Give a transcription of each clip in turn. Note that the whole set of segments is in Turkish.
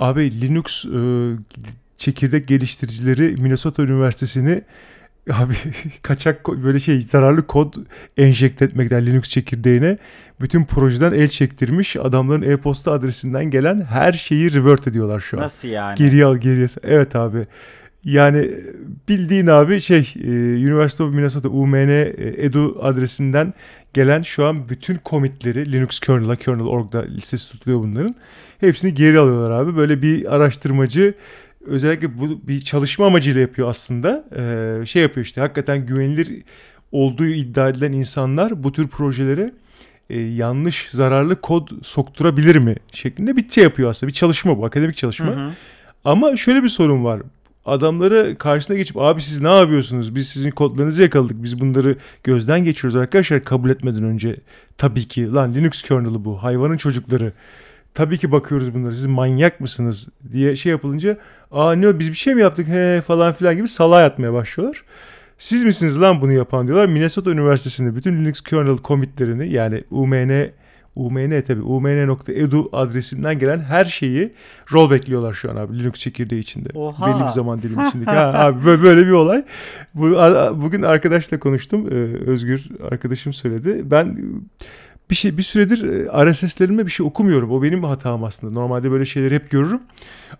Abi Linux e, çekirdek geliştiricileri Minnesota Üniversitesi'ni abi kaçak böyle şey zararlı kod enjekte etmekten Linux çekirdeğine bütün projeden el çektirmiş adamların e-posta adresinden gelen her şeyi revert ediyorlar şu an. Nasıl yani? Geriye al geriye. Evet abi. Yani bildiğin abi şey e, University of Minnesota UMN e, edu adresinden gelen şu an bütün commitleri Linux kernel'a kernel.org'da listesi tutuluyor bunların. Hepsini geri alıyorlar abi. Böyle bir araştırmacı özellikle bu bir çalışma amacıyla yapıyor aslında. Ee, şey yapıyor işte hakikaten güvenilir olduğu iddia edilen insanlar bu tür projelere e, yanlış zararlı kod sokturabilir mi şeklinde bir şey yapıyor aslında. Bir çalışma bu akademik çalışma. Hı hı. Ama şöyle bir sorun var. Adamları karşısına geçip abi siz ne yapıyorsunuz? Biz sizin kodlarınızı yakaladık. Biz bunları gözden geçiriyoruz arkadaşlar kabul etmeden önce. Tabii ki lan Linux kernel'ı bu. Hayvanın çocukları. Tabii ki bakıyoruz bunları. Siz manyak mısınız diye şey yapılınca aa ne biz bir şey mi yaptık he falan filan gibi salağa yatmaya başlıyorlar. Siz misiniz lan bunu yapan diyorlar. Minnesota Üniversitesi'nde bütün Linux kernel commitlerini yani UMN UMN tabi umn.edu adresinden gelen her şeyi rollbackliyorlar şu an abi Linux çekirdeği içinde. Oha. Belli bir zaman dilimi içinde. ha, abi böyle, bir olay. Bu, bugün arkadaşla konuştum. Ee, Özgür arkadaşım söyledi. Ben bir şey bir süredir e, RSS'lerime bir şey okumuyorum. O benim hatam aslında. Normalde böyle şeyleri hep görürüm.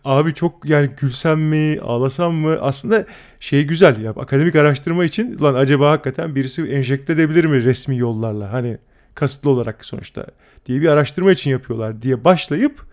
Abi çok yani gülsem mi, ağlasam mı? Aslında şey güzel ya akademik araştırma için lan acaba hakikaten birisi enjekte edebilir mi resmi yollarla? Hani kasıtlı olarak sonuçta diye bir araştırma için yapıyorlar diye başlayıp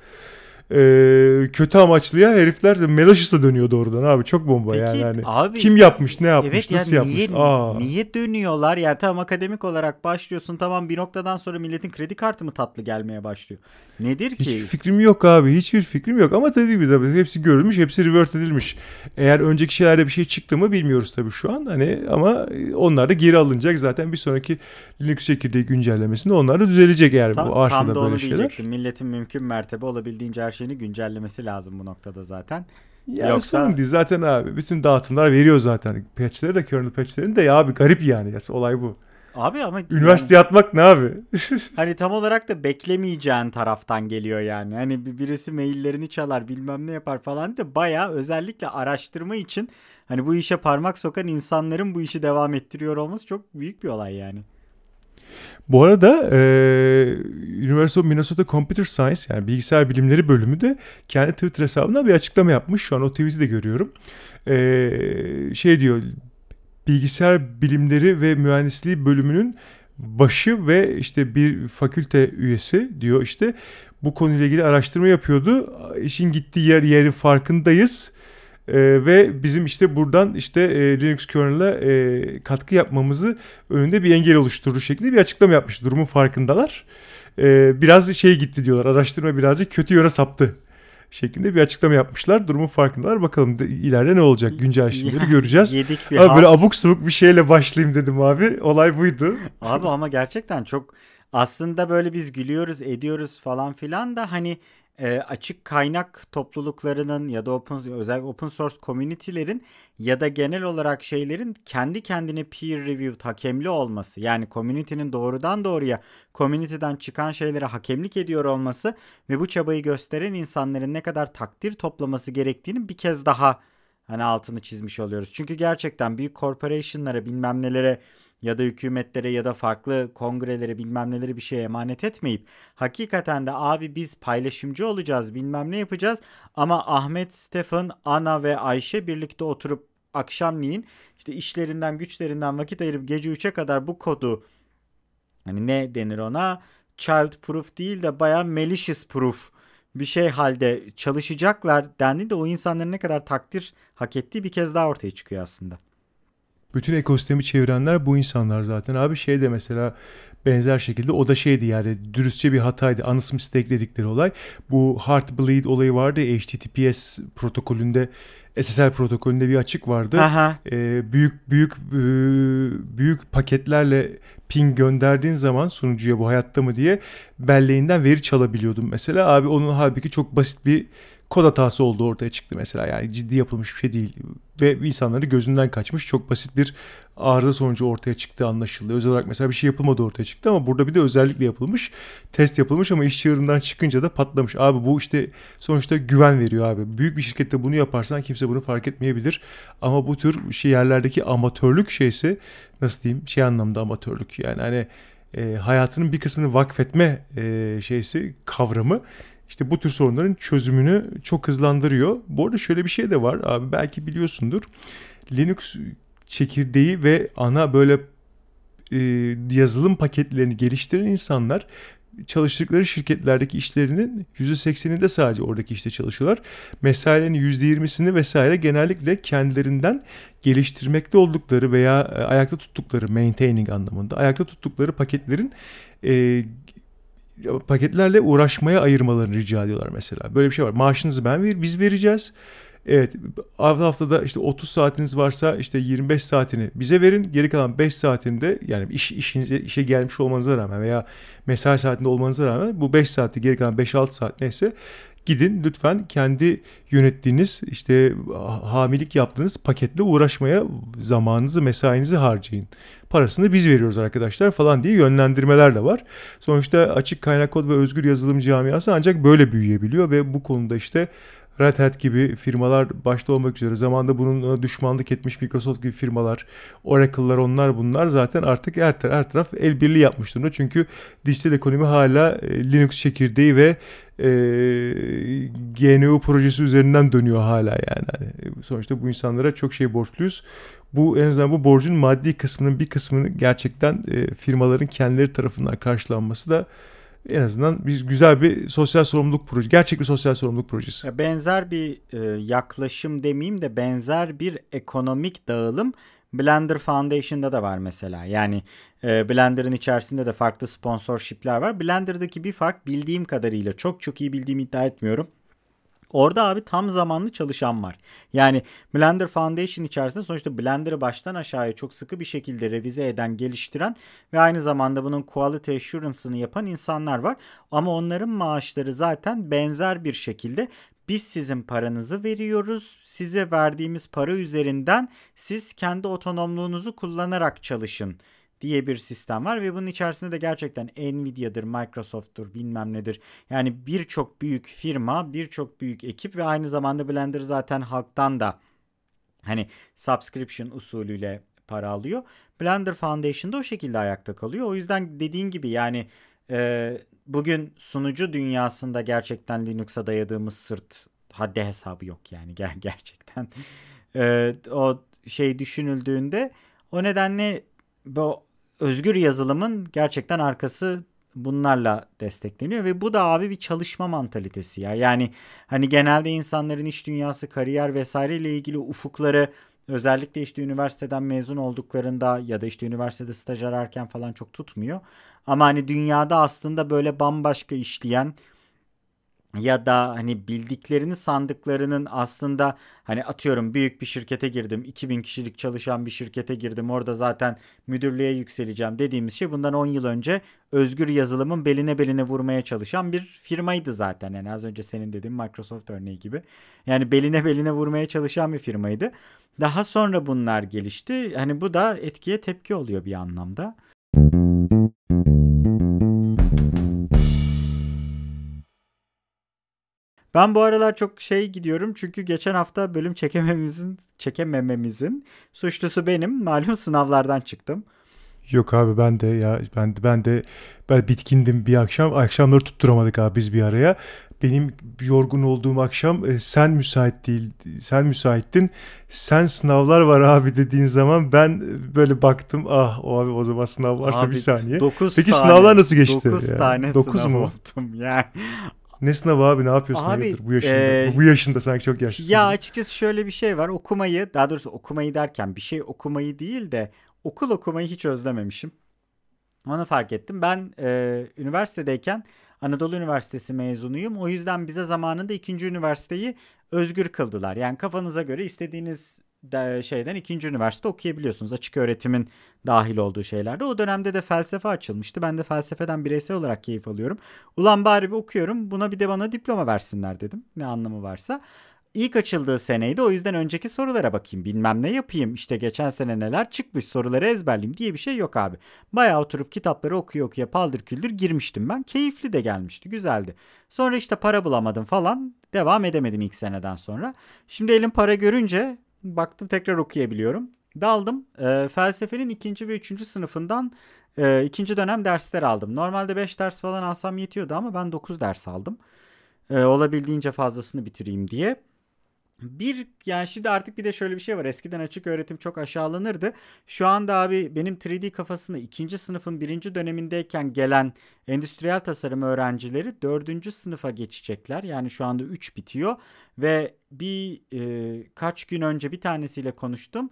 e, kötü amaçlıya herifler de Melaşis'e dönüyor doğrudan abi çok bomba Peki, yani. yani. Abi, Kim yapmış ne yapmış evet, nasıl yani yapmış? Niye, Aa. niye dönüyorlar yani tamam akademik olarak başlıyorsun tamam bir noktadan sonra milletin kredi kartı mı tatlı gelmeye başlıyor. Nedir ki? Hiçbir fikrim yok abi hiçbir fikrim yok ama tabii bir tabii hepsi görülmüş hepsi revert edilmiş. Eğer önceki şeylerde bir şey çıktı mı bilmiyoruz tabii şu an hani ama onlar da geri alınacak zaten bir sonraki Linux çekirdeği güncellemesinde onlar da düzelecek eğer tam, bu arşada böyle şeyler. Tam da onu diyecektim milletin mümkün mertebe olabildiğince her şeyini güncellemesi lazım bu noktada zaten. Ya Yoksa değil zaten abi. Bütün dağıtımlar veriyor zaten. Patch'leri de kernel patch'lerini de ya abi garip yani. Ya, olay bu. Abi ama üniversite yani, atmak ne abi? hani tam olarak da beklemeyeceğin taraftan geliyor yani. Hani birisi maillerini çalar, bilmem ne yapar falan da baya özellikle araştırma için hani bu işe parmak sokan insanların bu işi devam ettiriyor olması çok büyük bir olay yani. Bu arada e, University of Minnesota Computer Science yani bilgisayar bilimleri bölümü de kendi Twitter hesabına bir açıklama yapmış. Şu an o tweet'i de görüyorum. E, şey diyor bilgisayar bilimleri ve mühendisliği bölümünün başı ve işte bir fakülte üyesi diyor işte bu konuyla ilgili araştırma yapıyordu. İşin gittiği yer yerin farkındayız e, ve bizim işte buradan işte e, Linux kernel'a e, katkı yapmamızı önünde bir engel oluşturur şeklinde bir açıklama yapmış. Durumun farkındalar. E, biraz şey gitti diyorlar. Araştırma birazcık kötü yöne saptı şeklinde bir açıklama yapmışlar. Durumun farkındalar. Bakalım de, ileride ne olacak? Güncel şeyleri göreceğiz. Yedik bir abi böyle abuk subuk bir şeyle başlayayım dedim abi. Olay buydu. Abi ama gerçekten çok aslında böyle biz gülüyoruz, ediyoruz falan filan da hani e, açık kaynak topluluklarının ya da open özel open source community'lerin ya da genel olarak şeylerin kendi kendine peer review hakemli olması yani community'nin doğrudan doğruya community'den çıkan şeylere hakemlik ediyor olması ve bu çabayı gösteren insanların ne kadar takdir toplaması gerektiğini bir kez daha hani altını çizmiş oluyoruz. Çünkü gerçekten büyük corporation'lara bilmem nelere ya da hükümetlere ya da farklı kongrelere bilmem neleri bir şeye emanet etmeyip hakikaten de abi biz paylaşımcı olacağız bilmem ne yapacağız ama Ahmet, Stefan, Ana ve Ayşe birlikte oturup akşamleyin işte işlerinden güçlerinden vakit ayırıp gece 3'e kadar bu kodu hani ne denir ona child proof değil de baya malicious proof bir şey halde çalışacaklar dendi de o insanların ne kadar takdir hak ettiği bir kez daha ortaya çıkıyor aslında. Bütün ekosistemi çevirenler bu insanlar zaten. Abi şey de mesela benzer şekilde o da şeydi yani dürüstçe bir hataydı. Honest mistake dedikleri olay. Bu Heartbleed olayı vardı HTTPS protokolünde SSL protokolünde bir açık vardı. Aha. Ee, büyük büyük e, büyük paketlerle ping gönderdiğin zaman sunucuya bu hayatta mı diye belleğinden veri çalabiliyordum mesela. Abi onun halbuki çok basit bir kod hatası olduğu ortaya çıktı mesela. Yani ciddi yapılmış bir şey değil. Ve insanları gözünden kaçmış çok basit bir arıza sonucu ortaya çıktı anlaşıldı. Özel olarak mesela bir şey yapılmadı ortaya çıktı ama burada bir de özellikle yapılmış. Test yapılmış ama iş çığırından çıkınca da patlamış. Abi bu işte sonuçta güven veriyor abi. Büyük bir şirkette bunu yaparsan kimse bunu fark etmeyebilir. Ama bu tür şey yerlerdeki amatörlük şeysi nasıl diyeyim şey anlamda amatörlük yani hani e, hayatının bir kısmını vakfetme e, şeysi kavramı işte bu tür sorunların çözümünü çok hızlandırıyor. Bu arada şöyle bir şey de var abi belki biliyorsundur. Linux çekirdeği ve ana böyle e, yazılım paketlerini geliştiren insanlar çalıştıkları şirketlerdeki işlerinin %80'inde sadece oradaki işte çalışıyorlar. Mesailerinin %20'sini vesaire genellikle kendilerinden geliştirmekte oldukları veya e, ayakta tuttukları maintaining anlamında ayakta tuttukları paketlerin e, paketlerle uğraşmaya ayırmalarını rica ediyorlar mesela. Böyle bir şey var. Maaşınızı ben ver, biz vereceğiz. Evet haftada işte 30 saatiniz varsa işte 25 saatini bize verin. Geri kalan 5 saatinde yani iş, işinize, işe gelmiş olmanıza rağmen veya mesai saatinde olmanıza rağmen bu 5 saati geri kalan 5-6 saat neyse gidin lütfen kendi yönettiğiniz işte hamilik yaptığınız paketle uğraşmaya zamanınızı mesainizi harcayın. Parasını biz veriyoruz arkadaşlar falan diye yönlendirmeler de var. Sonuçta açık kaynak kod ve özgür yazılım camiası ancak böyle büyüyebiliyor ve bu konuda işte Red Hat gibi firmalar başta olmak üzere zamanda bunun düşmanlık etmiş Microsoft gibi firmalar, Oracle'lar onlar bunlar zaten artık her, tar her taraf el birliği yapmış durumda. Çünkü dijital ekonomi hala e, Linux çekirdeği ve e, GNU projesi üzerinden dönüyor hala yani. yani. Sonuçta bu insanlara çok şey borçluyuz. Bu en azından bu borcun maddi kısmının bir kısmını gerçekten e, firmaların kendileri tarafından karşılanması da en azından bir güzel bir sosyal sorumluluk projesi. Gerçek bir sosyal sorumluluk projesi. Benzer bir e, yaklaşım demeyeyim de benzer bir ekonomik dağılım Blender Foundation'da da var mesela. Yani e, Blender'ın içerisinde de farklı sponsorship'ler var. Blender'daki bir fark bildiğim kadarıyla çok çok iyi bildiğimi iddia etmiyorum. Orada abi tam zamanlı çalışan var. Yani Blender Foundation içerisinde sonuçta Blender'ı baştan aşağıya çok sıkı bir şekilde revize eden, geliştiren ve aynı zamanda bunun quality assurance'ını yapan insanlar var. Ama onların maaşları zaten benzer bir şekilde biz sizin paranızı veriyoruz. Size verdiğimiz para üzerinden siz kendi otonomluğunuzu kullanarak çalışın diye bir sistem var ve bunun içerisinde de gerçekten Nvidia'dır, Microsoft'tur, bilmem nedir. Yani birçok büyük firma, birçok büyük ekip ve aynı zamanda Blender zaten halktan da hani subscription usulüyle para alıyor. Blender Foundation'da o şekilde ayakta kalıyor. O yüzden dediğin gibi yani e, bugün sunucu dünyasında gerçekten Linux'a dayadığımız sırt haddi hesabı yok yani ger gerçekten. e, o şey düşünüldüğünde o nedenle bu özgür yazılımın gerçekten arkası bunlarla destekleniyor ve bu da abi bir çalışma mantalitesi ya. Yani hani genelde insanların iş dünyası, kariyer vesaire ile ilgili ufukları özellikle işte üniversiteden mezun olduklarında ya da işte üniversitede staj ararken falan çok tutmuyor. Ama hani dünyada aslında böyle bambaşka işleyen ya da hani bildiklerini sandıklarının aslında hani atıyorum büyük bir şirkete girdim 2000 kişilik çalışan bir şirkete girdim orada zaten müdürlüğe yükseleceğim dediğimiz şey bundan 10 yıl önce özgür yazılımın beline beline vurmaya çalışan bir firmaydı zaten. Yani az önce senin dediğin Microsoft örneği gibi. Yani beline beline vurmaya çalışan bir firmaydı. Daha sonra bunlar gelişti. Hani bu da etkiye tepki oluyor bir anlamda. Ben bu aralar çok şey gidiyorum çünkü geçen hafta bölüm çekemememizin çekemememizin suçlusu benim. Malum sınavlardan çıktım. Yok abi ben de ya ben de ben de ben bitkindim bir akşam. Akşamları tutturamadık abi biz bir araya. Benim yorgun olduğum akşam e, sen müsait değil sen müsaittin. Sen sınavlar var abi dediğin zaman ben böyle baktım ah o abi o zaman sınav varsa abi, bir saniye. Peki tane, sınavlar nasıl geçti? 9 ya? tane 9 sınav mu? oldum yani. Ne sınavı abi ne yapıyorsun abi, hayırdır bu yaşında? E, bu yaşında sanki çok yaşlısın. Ya açıkçası şöyle bir şey var. Okumayı daha doğrusu okumayı derken bir şey okumayı değil de okul okumayı hiç özlememişim. Onu fark ettim. Ben e, üniversitedeyken Anadolu Üniversitesi mezunuyum. O yüzden bize zamanında ikinci üniversiteyi özgür kıldılar. Yani kafanıza göre istediğiniz de şeyden ikinci üniversite okuyabiliyorsunuz. Açık öğretimin dahil olduğu şeylerde. O dönemde de felsefe açılmıştı. Ben de felsefeden bireysel olarak keyif alıyorum. Ulan bari bir okuyorum. Buna bir de bana diploma versinler dedim. Ne anlamı varsa. İlk açıldığı seneydi. O yüzden önceki sorulara bakayım. Bilmem ne yapayım. İşte geçen sene neler çıkmış soruları ezberleyeyim diye bir şey yok abi. Bayağı oturup kitapları okuya okuya paldır küldür girmiştim ben. Keyifli de gelmişti. Güzeldi. Sonra işte para bulamadım falan. Devam edemedim ilk seneden sonra. Şimdi elim para görünce baktım tekrar okuyabiliyorum. Daldım. E, felsefenin ikinci ve üçüncü sınıfından e, ikinci dönem dersler aldım. Normalde 5 ders falan alsam yetiyordu ama ben 9 ders aldım. E, olabildiğince fazlasını bitireyim diye. Bir yani şimdi artık bir de şöyle bir şey var. Eskiden açık öğretim çok aşağılanırdı. Şu anda abi benim 3D kafasını ikinci sınıfın birinci dönemindeyken gelen endüstriyel tasarım öğrencileri dördüncü sınıfa geçecekler. Yani şu anda 3 bitiyor ve bir e, kaç gün önce bir tanesiyle konuştum.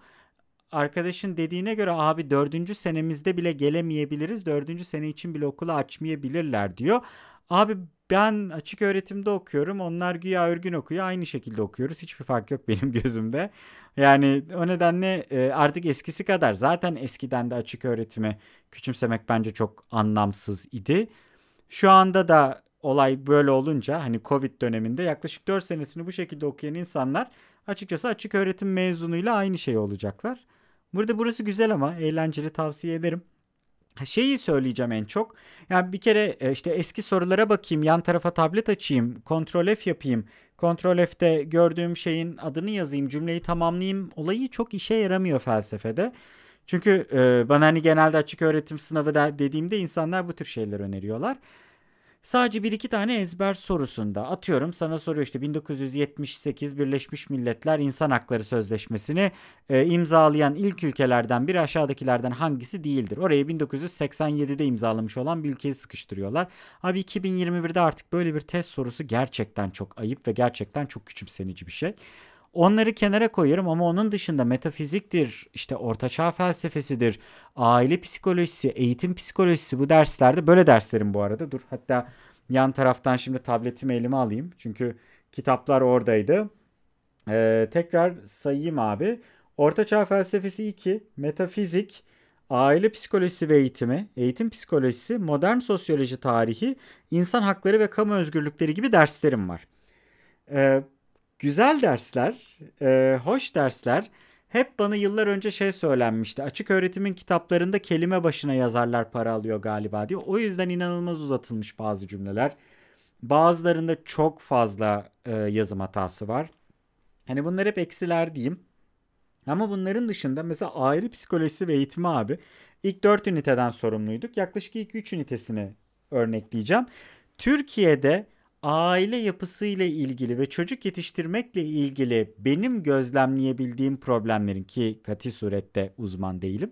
Arkadaşın dediğine göre abi dördüncü senemizde bile gelemeyebiliriz. Dördüncü sene için bile okulu açmayabilirler diyor. Abi ben açık öğretimde okuyorum. Onlar güya örgün okuyor. Aynı şekilde okuyoruz. Hiçbir fark yok benim gözümde. Yani o nedenle e, artık eskisi kadar zaten eskiden de açık öğretimi küçümsemek bence çok anlamsız idi. Şu anda da olay böyle olunca hani Covid döneminde yaklaşık 4 senesini bu şekilde okuyan insanlar açıkçası açık öğretim mezunuyla aynı şey olacaklar. Burada burası güzel ama eğlenceli tavsiye ederim. Şeyi söyleyeceğim en çok. Yani bir kere e, işte eski sorulara bakayım, yan tarafa tablet açayım, Ctrl F yapayım. Ctrl F'te gördüğüm şeyin adını yazayım, cümleyi tamamlayayım. Olayı çok işe yaramıyor felsefede. Çünkü e, bana hani genelde açık öğretim sınavı da dediğimde insanlar bu tür şeyler öneriyorlar. Sadece bir iki tane ezber sorusunda atıyorum sana soruyor işte 1978 Birleşmiş Milletler İnsan Hakları Sözleşmesi'ni e, imzalayan ilk ülkelerden biri aşağıdakilerden hangisi değildir? Oraya 1987'de imzalamış olan bir ülkeyi sıkıştırıyorlar. Abi 2021'de artık böyle bir test sorusu gerçekten çok ayıp ve gerçekten çok küçümsenici bir şey. Onları kenara koyuyorum ama onun dışında metafiziktir, işte ortaçağ felsefesidir, aile psikolojisi, eğitim psikolojisi bu derslerde böyle derslerim bu arada. Dur hatta yan taraftan şimdi tabletimi elime alayım. Çünkü kitaplar oradaydı. Ee, tekrar sayayım abi. Ortaçağ felsefesi 2, metafizik, aile psikolojisi ve eğitimi, eğitim psikolojisi, modern sosyoloji tarihi, insan hakları ve kamu özgürlükleri gibi derslerim var. Ee, güzel dersler, e, hoş dersler. Hep bana yıllar önce şey söylenmişti. Açık öğretimin kitaplarında kelime başına yazarlar para alıyor galiba diyor. O yüzden inanılmaz uzatılmış bazı cümleler. Bazılarında çok fazla e, yazım hatası var. Hani bunlar hep eksiler diyeyim. Ama bunların dışında mesela aile psikolojisi ve eğitimi abi ilk 4 üniteden sorumluyduk. Yaklaşık ilk 3 ünitesini örnekleyeceğim. Türkiye'de aile yapısıyla ilgili ve çocuk yetiştirmekle ilgili benim gözlemleyebildiğim problemlerin ki kati surette uzman değilim.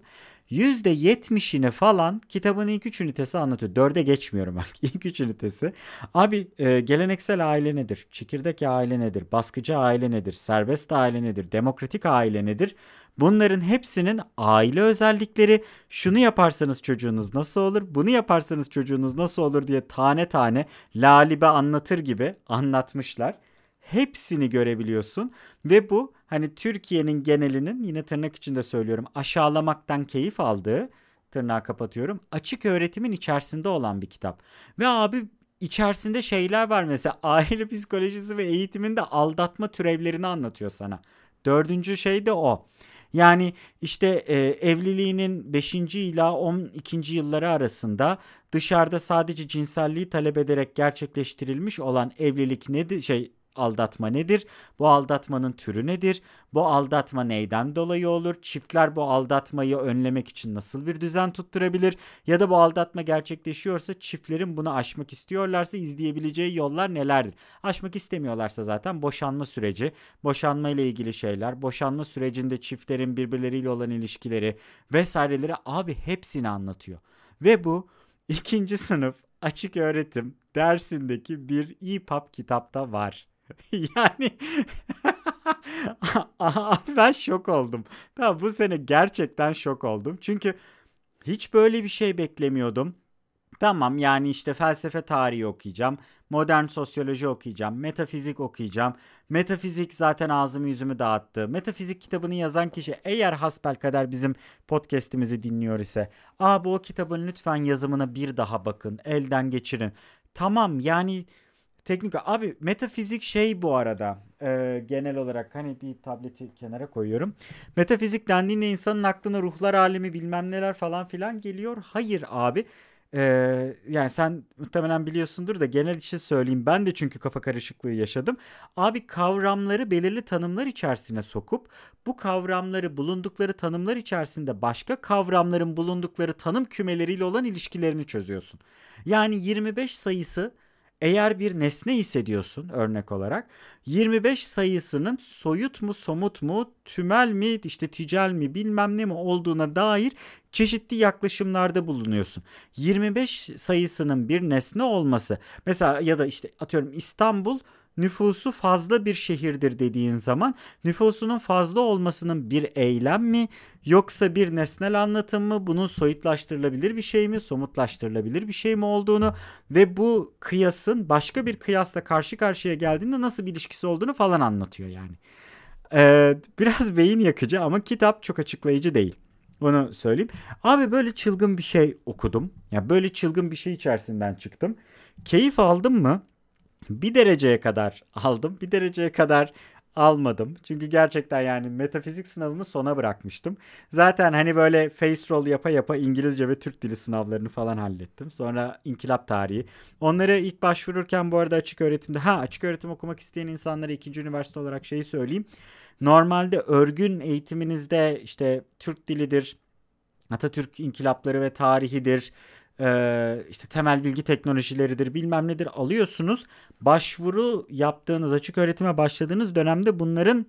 %70'ini falan kitabın ilk üç ünitesi anlatıyor. Dörde geçmiyorum bak ilk üç ünitesi. Abi e, geleneksel aile nedir? Çekirdek aile nedir? Baskıcı aile nedir? Serbest aile nedir? Demokratik aile nedir? Bunların hepsinin aile özellikleri şunu yaparsanız çocuğunuz nasıl olur, bunu yaparsanız çocuğunuz nasıl olur diye tane tane lalibe anlatır gibi anlatmışlar. Hepsini görebiliyorsun ve bu hani Türkiye'nin genelinin yine tırnak içinde söylüyorum aşağılamaktan keyif aldığı tırnağı kapatıyorum. Açık öğretimin içerisinde olan bir kitap. Ve abi içerisinde şeyler var mesela aile psikolojisi ve eğitiminde aldatma türevlerini anlatıyor sana. Dördüncü şey de o. Yani işte e, evliliğinin 5. ila 12. yılları arasında dışarıda sadece cinselliği talep ederek gerçekleştirilmiş olan evlilik nedir şey aldatma nedir? Bu aldatmanın türü nedir? Bu aldatma neyden dolayı olur? Çiftler bu aldatmayı önlemek için nasıl bir düzen tutturabilir? Ya da bu aldatma gerçekleşiyorsa çiftlerin bunu aşmak istiyorlarsa izleyebileceği yollar nelerdir? Aşmak istemiyorlarsa zaten boşanma süreci, boşanma ile ilgili şeyler, boşanma sürecinde çiftlerin birbirleriyle olan ilişkileri vesaireleri abi hepsini anlatıyor. Ve bu ikinci sınıf açık öğretim dersindeki bir EPUB kitapta var. yani ben şok oldum. Ben bu sene gerçekten şok oldum. Çünkü hiç böyle bir şey beklemiyordum. Tamam yani işte felsefe tarihi okuyacağım. modern sosyoloji okuyacağım, metafizik okuyacağım. Metafizik zaten ağzımı yüzümü dağıttı. Metafizik kitabını yazan kişi eğer hasbel kadar bizim podcast'imizi dinliyor ise abi o kitabın lütfen yazımına bir daha bakın, elden geçirin. Tamam yani teknik abi metafizik şey bu arada e, genel olarak hani bir tableti kenara koyuyorum. Metafizik dendiğinde insanın aklına ruhlar alemi bilmem neler falan filan geliyor. Hayır abi ee, yani sen muhtemelen biliyorsundur da genel için söyleyeyim. Ben de çünkü kafa karışıklığı yaşadım. Abi kavramları belirli tanımlar içerisine sokup bu kavramları bulundukları tanımlar içerisinde başka kavramların bulundukları tanım kümeleriyle olan ilişkilerini çözüyorsun. Yani 25 sayısı eğer bir nesne hissediyorsun örnek olarak 25 sayısının soyut mu somut mu tümel mi işte ticel mi bilmem ne mi olduğuna dair çeşitli yaklaşımlarda bulunuyorsun. 25 sayısının bir nesne olması mesela ya da işte atıyorum İstanbul nüfusu fazla bir şehirdir dediğin zaman nüfusunun fazla olmasının bir eylem mi yoksa bir nesnel anlatım mı bunun soyutlaştırılabilir bir şey mi somutlaştırılabilir bir şey mi olduğunu ve bu kıyasın başka bir kıyasla karşı karşıya geldiğinde nasıl bir ilişkisi olduğunu falan anlatıyor yani. Ee, biraz beyin yakıcı ama kitap çok açıklayıcı değil. Onu söyleyeyim. Abi böyle çılgın bir şey okudum. Ya yani böyle çılgın bir şey içerisinden çıktım. Keyif aldım mı? Bir dereceye kadar aldım. Bir dereceye kadar almadım. Çünkü gerçekten yani metafizik sınavımı sona bırakmıştım. Zaten hani böyle face roll yapa yapa İngilizce ve Türk dili sınavlarını falan hallettim. Sonra inkılap tarihi. Onları ilk başvururken bu arada açık öğretimde ha açık öğretim okumak isteyen insanlara ikinci üniversite olarak şeyi söyleyeyim. Normalde örgün eğitiminizde işte Türk dilidir, Atatürk inkılapları ve tarihidir, e, işte temel bilgi teknolojileridir bilmem nedir alıyorsunuz. Başvuru yaptığınız açık öğretime başladığınız dönemde bunların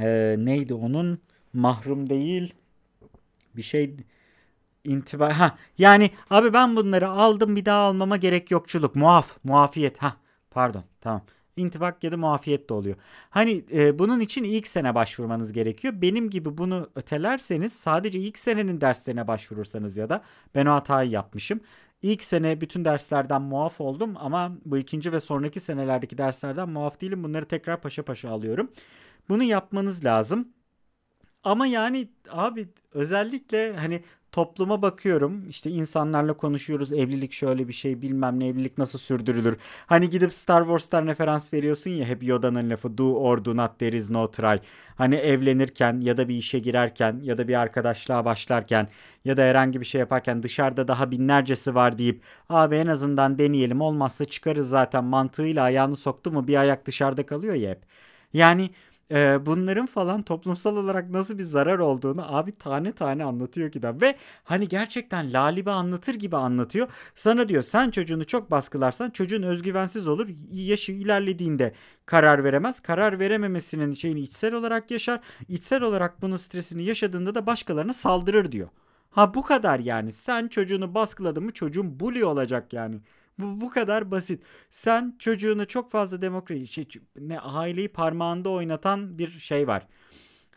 e, neydi onun? Mahrum değil bir şey intibar ha yani abi ben bunları aldım bir daha almama gerek yokçuluk muaf muafiyet ha pardon tamam intibak ya da muafiyet de oluyor. Hani e, bunun için ilk sene başvurmanız gerekiyor. Benim gibi bunu ötelerseniz sadece ilk senenin derslerine başvurursanız ya da ben o hatayı yapmışım. İlk sene bütün derslerden muaf oldum ama bu ikinci ve sonraki senelerdeki derslerden muaf değilim. Bunları tekrar paşa paşa alıyorum. Bunu yapmanız lazım. Ama yani abi özellikle hani topluma bakıyorum. İşte insanlarla konuşuyoruz. Evlilik şöyle bir şey bilmem ne evlilik nasıl sürdürülür. Hani gidip Star Wars'tan referans veriyorsun ya hep Yoda'nın lafı do or do not there is no try. Hani evlenirken ya da bir işe girerken ya da bir arkadaşlığa başlarken ya da herhangi bir şey yaparken dışarıda daha binlercesi var deyip abi en azından deneyelim olmazsa çıkarız zaten mantığıyla ayağını soktu mu bir ayak dışarıda kalıyor ya hep. Yani e, bunların falan toplumsal olarak nasıl bir zarar olduğunu abi tane tane anlatıyor kitap ve hani gerçekten lalibe anlatır gibi anlatıyor. Sana diyor sen çocuğunu çok baskılarsan çocuğun özgüvensiz olur. Yaşı ilerlediğinde karar veremez. Karar verememesinin şeyini içsel olarak yaşar. İçsel olarak bunun stresini yaşadığında da başkalarına saldırır diyor. Ha bu kadar yani. Sen çocuğunu baskıladın mı çocuğun bully olacak yani. Bu, bu kadar basit. Sen çocuğunu çok fazla demokrasi şey, ne aileyi parmağında oynatan bir şey var.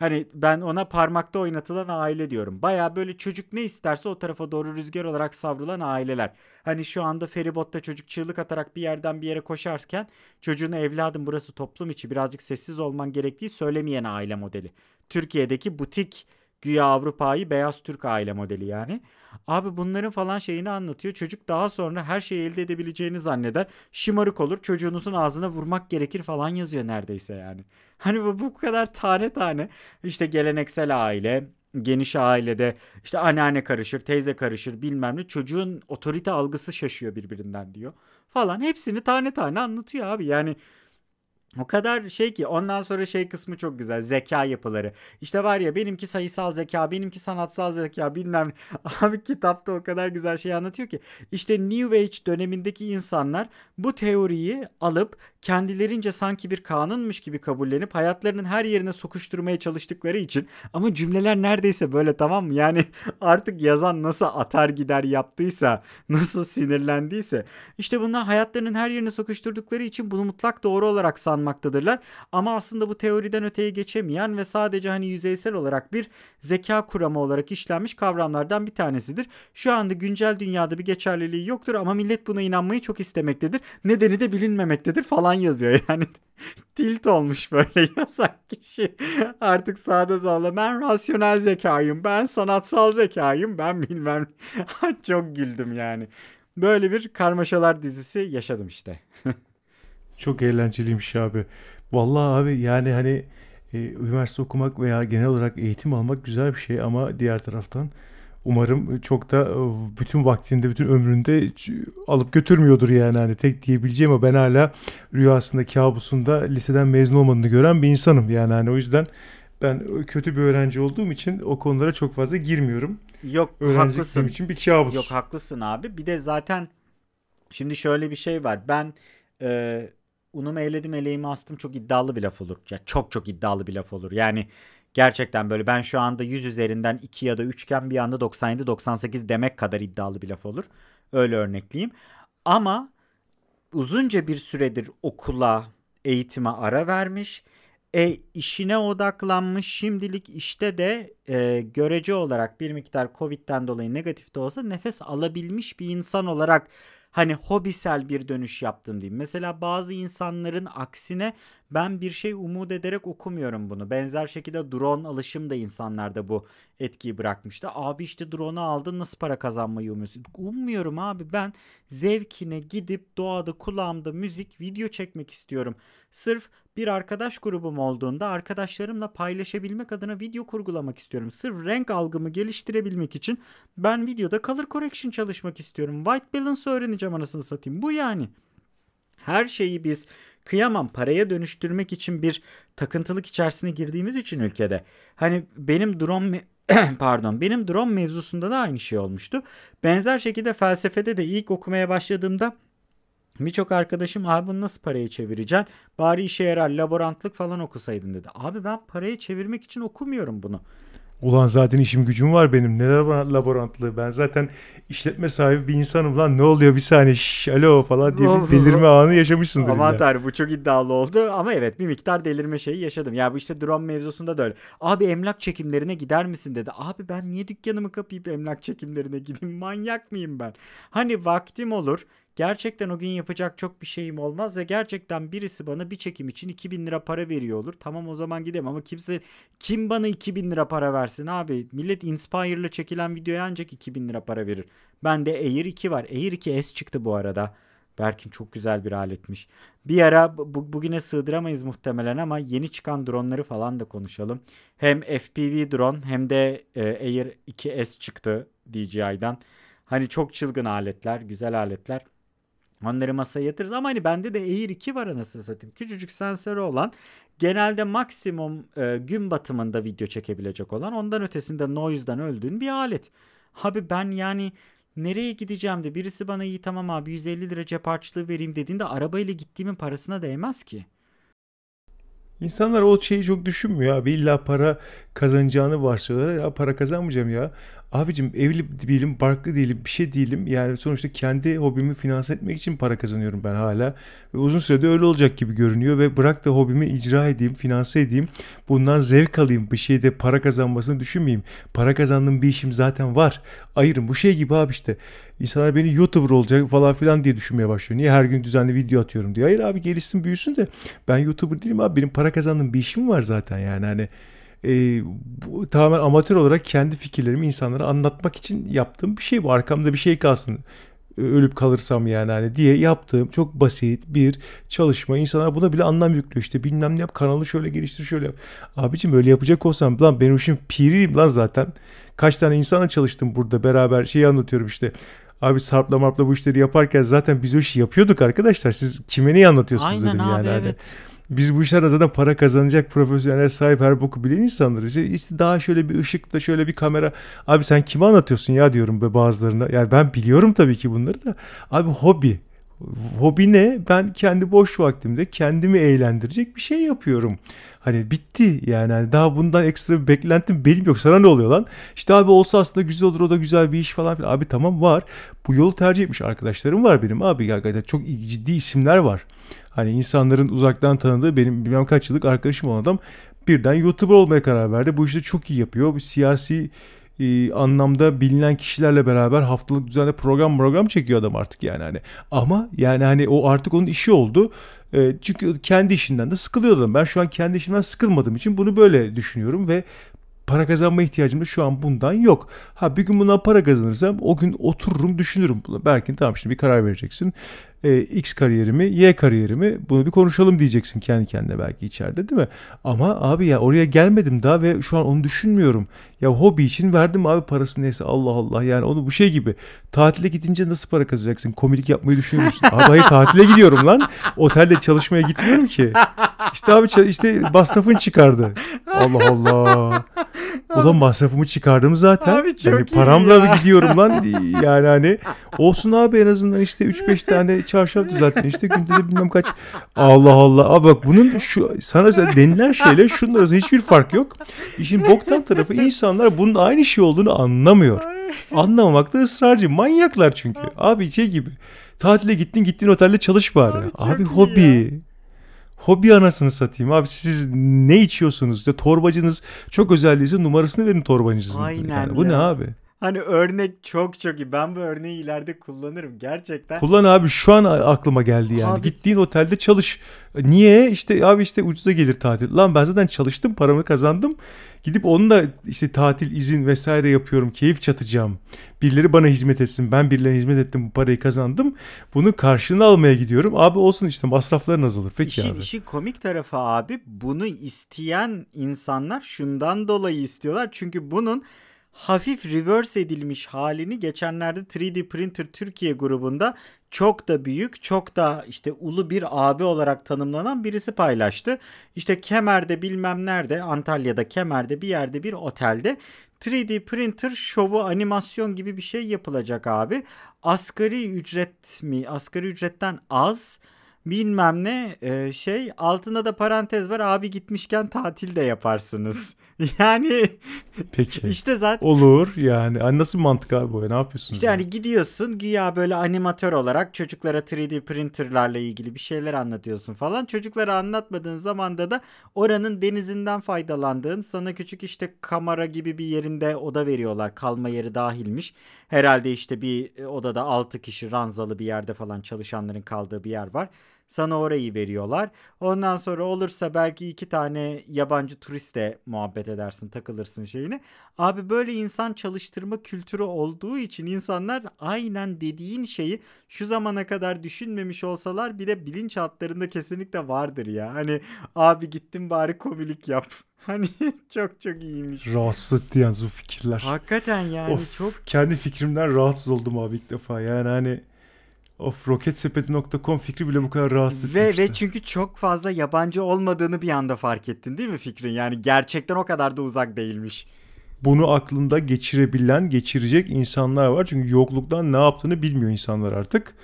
Hani ben ona parmakta oynatılan aile diyorum. Baya böyle çocuk ne isterse o tarafa doğru rüzgar olarak savrulan aileler. Hani şu anda feribotta çocuk çığlık atarak bir yerden bir yere koşarken çocuğuna evladım burası toplum içi birazcık sessiz olman gerektiği söylemeyen aile modeli. Türkiye'deki butik güya Avrupa'yı beyaz Türk aile modeli yani. Abi bunların falan şeyini anlatıyor. Çocuk daha sonra her şeyi elde edebileceğini zanneder. Şımarık olur. Çocuğunuzun ağzına vurmak gerekir falan yazıyor neredeyse yani. Hani bu, bu kadar tane tane işte geleneksel aile, geniş ailede işte anneanne karışır, teyze karışır bilmem ne. Çocuğun otorite algısı şaşıyor birbirinden diyor. Falan hepsini tane tane anlatıyor abi. Yani o kadar şey ki ondan sonra şey kısmı çok güzel. Zeka yapıları. İşte var ya benimki sayısal zeka, benimki sanatsal zeka bilmem. Abi kitapta o kadar güzel şey anlatıyor ki. İşte New Age dönemindeki insanlar bu teoriyi alıp kendilerince sanki bir kanunmuş gibi kabullenip hayatlarının her yerine sokuşturmaya çalıştıkları için ama cümleler neredeyse böyle tamam mı? Yani artık yazan nasıl atar gider yaptıysa, nasıl sinirlendiyse işte bunlar hayatlarının her yerine sokuşturdukları için bunu mutlak doğru olarak san kullanmaktadırlar. Ama aslında bu teoriden öteye geçemeyen ve sadece hani yüzeysel olarak bir zeka kuramı olarak işlenmiş kavramlardan bir tanesidir. Şu anda güncel dünyada bir geçerliliği yoktur ama millet buna inanmayı çok istemektedir. Nedeni de bilinmemektedir falan yazıyor yani. Tilt olmuş böyle yasak kişi. Artık sağda solda ben rasyonel zekayım, ben sanatsal zekayım, ben bilmem. çok güldüm yani. Böyle bir karmaşalar dizisi yaşadım işte. Çok eğlenceliymiş abi. Vallahi abi yani hani e, üniversite okumak veya genel olarak eğitim almak güzel bir şey ama diğer taraftan umarım çok da e, bütün vaktinde, bütün ömründe alıp götürmüyordur yani hani tek diyebileceğim ama ben hala rüyasında, kabusunda liseden mezun olmadığını gören bir insanım yani hani o yüzden ben kötü bir öğrenci olduğum için o konulara çok fazla girmiyorum. Yok Öğrencilik haklısın. için bir kabus. Yok haklısın abi. Bir de zaten şimdi şöyle bir şey var. Ben e, unumu eledim eleğimi astım çok iddialı bir laf olur. Ya çok çok iddialı bir laf olur. Yani gerçekten böyle ben şu anda 100 üzerinden 2 ya da 3'ken bir anda 97-98 demek kadar iddialı bir laf olur. Öyle örnekleyeyim. Ama uzunca bir süredir okula, eğitime ara vermiş. E işine odaklanmış şimdilik işte de e, görece olarak bir miktar Covid'den dolayı negatif de olsa nefes alabilmiş bir insan olarak hani hobisel bir dönüş yaptım diyeyim. Mesela bazı insanların aksine ben bir şey umut ederek okumuyorum bunu. Benzer şekilde drone alışım da insanlarda bu etkiyi bırakmıştı. Abi işte drone'u aldın nasıl para kazanmayı umuyorsun? Ummuyorum abi ben zevkine gidip doğada kulağımda müzik video çekmek istiyorum. Sırf bir arkadaş grubum olduğunda arkadaşlarımla paylaşabilmek adına video kurgulamak istiyorum. Sırf renk algımı geliştirebilmek için ben videoda color correction çalışmak istiyorum. White balance öğreneceğim anasını satayım. Bu yani. Her şeyi biz kıyamam paraya dönüştürmek için bir takıntılık içerisine girdiğimiz için ülkede. Hani benim drone pardon benim drone mevzusunda da aynı şey olmuştu. Benzer şekilde felsefede de ilk okumaya başladığımda Birçok arkadaşım abi bunu nasıl paraya çevireceksin? Bari işe yarar laborantlık falan okusaydın dedi. Abi ben paraya çevirmek için okumuyorum bunu. Ulan zaten işim gücüm var benim. Ne laborantlığı? Ben zaten işletme sahibi bir insanım lan. Ne oluyor bir saniye şş, alo falan diye bir delirme anı yaşamışsındır. Aman tanrım bu çok iddialı oldu ama evet bir miktar delirme şeyi yaşadım. Ya bu işte drone mevzusunda da öyle. Abi emlak çekimlerine gider misin dedi. Abi ben niye dükkanımı kapayıp emlak çekimlerine gideyim? Manyak mıyım ben? Hani vaktim olur Gerçekten o gün yapacak çok bir şeyim olmaz ve gerçekten birisi bana bir çekim için 2000 lira para veriyor olur. Tamam o zaman gidemem ama kimse kim bana 2000 lira para versin abi? Millet Inspire'la çekilen videoya ancak 2000 lira para verir. Bende Air 2 var. Air 2S çıktı bu arada. Berkin çok güzel bir aletmiş. Bir ara bu, bugüne sığdıramayız muhtemelen ama yeni çıkan dronları falan da konuşalım. Hem FPV drone hem de e, Air 2S çıktı DJI'dan. Hani çok çılgın aletler, güzel aletler. Onları masaya yatırırız ama hani bende de Air 2 var anasını satayım. Küçücük sensörü olan genelde maksimum e, gün batımında video çekebilecek olan ondan ötesinde noise'dan öldüğün bir alet. Abi ben yani nereye gideceğim de birisi bana iyi tamam abi 150 lira cep harçlığı vereyim dediğinde arabayla gittiğimin parasına değmez ki. İnsanlar o şeyi çok düşünmüyor abi. İlla para kazanacağını varsayıyorlar. Ya para kazanmayacağım ya. Abicim evli değilim, barklı değilim, bir şey değilim. Yani sonuçta kendi hobimi finanse etmek için para kazanıyorum ben hala. Ve uzun sürede öyle olacak gibi görünüyor ve bırak da hobimi icra edeyim, finanse edeyim. Bundan zevk alayım, bir şeyde para kazanmasını düşünmeyeyim. Para kazandığım bir işim zaten var. Ayırın bu şey gibi abi işte. İnsanlar beni YouTuber olacak falan filan diye düşünmeye başlıyor. Niye her gün düzenli video atıyorum diye. Hayır abi gelişsin büyüsün de ben YouTuber değilim abi. Benim para kazandığım bir işim var zaten yani hani e, bu tamamen amatör olarak kendi fikirlerimi insanlara anlatmak için yaptığım bir şey bu. Arkamda bir şey kalsın ölüp kalırsam yani hani diye yaptığım çok basit bir çalışma. İnsanlar buna bile anlam yüklüyor. İşte bilmem ne yap kanalı şöyle geliştir şöyle yap. Abicim öyle yapacak olsam lan benim işim piriyim lan zaten. Kaç tane insana çalıştım burada beraber şeyi anlatıyorum işte. Abi Sarp'la Marp'la bu işleri yaparken zaten biz o işi yapıyorduk arkadaşlar. Siz kime neyi anlatıyorsunuz Aynen dedim abi, yani. Hani. Evet. Biz bu işler zaten para kazanacak profesyonel sahip her boku bilen insanlarız. İşte daha şöyle bir ışıkta şöyle bir kamera. Abi sen kime anlatıyorsun ya diyorum be bazılarına. Yani ben biliyorum tabii ki bunları da. Abi hobi. Hobi ne? Ben kendi boş vaktimde kendimi eğlendirecek bir şey yapıyorum. Hani bitti yani hani daha bundan ekstra bir beklentim benim yok. Sana ne oluyor lan? İşte abi olsa aslında güzel olur o da güzel bir iş falan filan. Abi tamam var. Bu yolu tercih etmiş arkadaşlarım var benim abi. Gerçekten çok ciddi isimler var. Hani insanların uzaktan tanıdığı benim bilmem kaç yıllık arkadaşım olan adam birden YouTuber olmaya karar verdi. Bu işi çok iyi yapıyor. Bu siyasi e, anlamda bilinen kişilerle beraber haftalık düzenli program program çekiyor adam artık yani hani. Ama yani hani o artık onun işi oldu. E, çünkü kendi işinden de sıkılıyor adam. Ben şu an kendi işimden sıkılmadığım için bunu böyle düşünüyorum ve para kazanma ihtiyacım da şu an bundan yok. Ha bir gün bundan para kazanırsam o gün otururum düşünürüm. Belki tamam şimdi bir karar vereceksin e, X kariyerimi, Y kariyerimi bunu bir konuşalım diyeceksin kendi kendine belki içeride değil mi? Ama abi ya oraya gelmedim daha ve şu an onu düşünmüyorum. Ya hobi için verdim abi parası neyse Allah Allah yani onu bu şey gibi. Tatile gidince nasıl para kazanacaksın? Komik yapmayı düşünüyor musun? abi hayır tatile gidiyorum lan. Otelde çalışmaya gitmiyorum ki. İşte abi işte masrafın çıkardı. Allah Allah. Ulan masrafımı çıkardım zaten. Abi çok yani paramla ya. gidiyorum lan. Yani hani olsun abi en azından işte 3-5 tane çarşaf düzelttin. İşte günde de bilmem kaç. Allah Allah. Abi bak bunun şu sana denilen şeyle şunun arasında hiçbir fark yok. İşin boktan tarafı insanlar bunun aynı şey olduğunu anlamıyor. Anlamamakta ısrarcı. Manyaklar çünkü. Abi şey gibi. Tatile gittin gittin otelde çalış bari. Abi, abi hobi. Ya. Hobi anasını satayım abi siz ne içiyorsunuz? Ya torbacınız çok özel numarasını verin torbacınızın. Aynen yani. Bu ya. ne abi? Hani örnek çok çok iyi. Ben bu örneği ileride kullanırım gerçekten. Kullan abi şu an aklıma geldi yani. Abi... Gittiğin otelde çalış. Niye? İşte abi işte ucuza gelir tatil. Lan ben zaten çalıştım paramı kazandım. Gidip onunla işte tatil izin vesaire yapıyorum. Keyif çatacağım. Birileri bana hizmet etsin. Ben birilerine hizmet ettim bu parayı kazandım. Bunun karşılığını almaya gidiyorum. Abi olsun işte masrafların azalır. Peki işin, abi. İşin komik tarafı abi bunu isteyen insanlar şundan dolayı istiyorlar. Çünkü bunun hafif reverse edilmiş halini geçenlerde 3D Printer Türkiye grubunda çok da büyük, çok da işte ulu bir abi olarak tanımlanan birisi paylaştı. İşte Kemer'de bilmem nerede, Antalya'da Kemer'de bir yerde bir otelde 3D printer şovu animasyon gibi bir şey yapılacak abi. Asgari ücret mi? Asgari ücretten az bilmem ne e, şey altında da parantez var abi gitmişken tatil de yaparsınız. yani Peki. işte zaten olur yani nasıl mantık abi bu ne yapıyorsunuz? İşte yani gidiyorsun güya böyle animatör olarak çocuklara 3D printerlarla ilgili bir şeyler anlatıyorsun falan. Çocuklara anlatmadığın zamanda da oranın denizinden faydalandığın sana küçük işte kamera gibi bir yerinde oda veriyorlar. Kalma yeri dahilmiş. Herhalde işte bir odada 6 kişi ranzalı bir yerde falan çalışanların kaldığı bir yer var. Sana orayı veriyorlar. Ondan sonra olursa belki iki tane yabancı turiste muhabbet edersin, takılırsın şeyini. Abi böyle insan çalıştırma kültürü olduğu için insanlar aynen dediğin şeyi şu zamana kadar düşünmemiş olsalar bile bilinçaltlarında kesinlikle vardır ya. Hani abi gittim bari komilik yap. Hani çok çok iyiymiş. Rahatsız etti yalnız bu fikirler. Hakikaten yani of, çok. Kendi fikrimden rahatsız oldum abi ilk defa. Yani hani Of roketsepeti.com fikri bile bu kadar rahatsız ve, etmişti. Ve çünkü çok fazla yabancı olmadığını bir anda fark ettin değil mi fikrin? Yani gerçekten o kadar da uzak değilmiş. Bunu aklında geçirebilen, geçirecek insanlar var. Çünkü yokluktan ne yaptığını bilmiyor insanlar artık.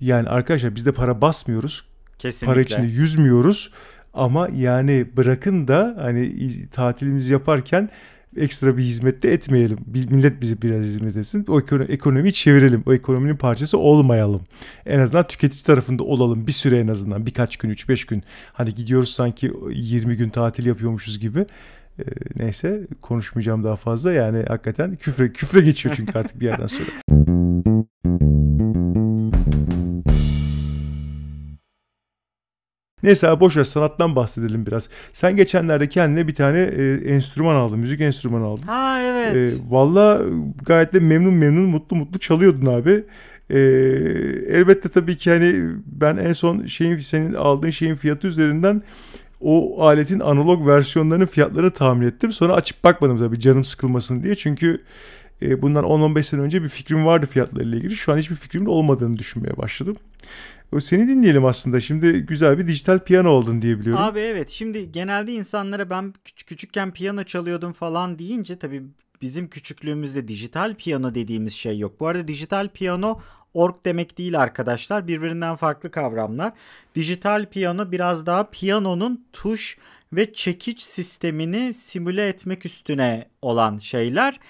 Yani arkadaşlar biz de para basmıyoruz. Kesinlikle. Para içinde yüzmüyoruz. Ama yani bırakın da hani tatilimizi yaparken ekstra bir hizmet de etmeyelim. Millet bize biraz hizmet etsin. O ekonomiyi çevirelim. O ekonominin parçası olmayalım. En azından tüketici tarafında olalım. Bir süre en azından. Birkaç gün, 3-5 gün. Hani gidiyoruz sanki 20 gün tatil yapıyormuşuz gibi. Ee, neyse konuşmayacağım daha fazla. Yani hakikaten küfre küfre geçiyor çünkü artık bir yerden sonra. Neyse abi boş ver sanattan bahsedelim biraz. Sen geçenlerde kendine bir tane e, enstrüman aldın. Müzik enstrümanı aldın. Ha evet. E, Valla gayet de memnun memnun mutlu mutlu çalıyordun abi. E, elbette tabii ki hani ben en son şeyin senin aldığın şeyin fiyatı üzerinden o aletin analog versiyonlarının fiyatlarını tahmin ettim. Sonra açıp bakmadım tabii canım sıkılmasın diye. Çünkü e, bundan 10-15 sene önce bir fikrim vardı fiyatlarıyla ilgili. Şu an hiçbir fikrimin olmadığını düşünmeye başladım. Seni dinleyelim aslında. Şimdi güzel bir dijital piyano oldun diye biliyorum. Abi evet. Şimdi genelde insanlara ben küç- küçükken piyano çalıyordum falan deyince tabii bizim küçüklüğümüzde dijital piyano dediğimiz şey yok. Bu arada dijital piyano org demek değil arkadaşlar. Birbirinden farklı kavramlar. Dijital piyano biraz daha piyanonun tuş ve çekiç sistemini simüle etmek üstüne olan şeyler.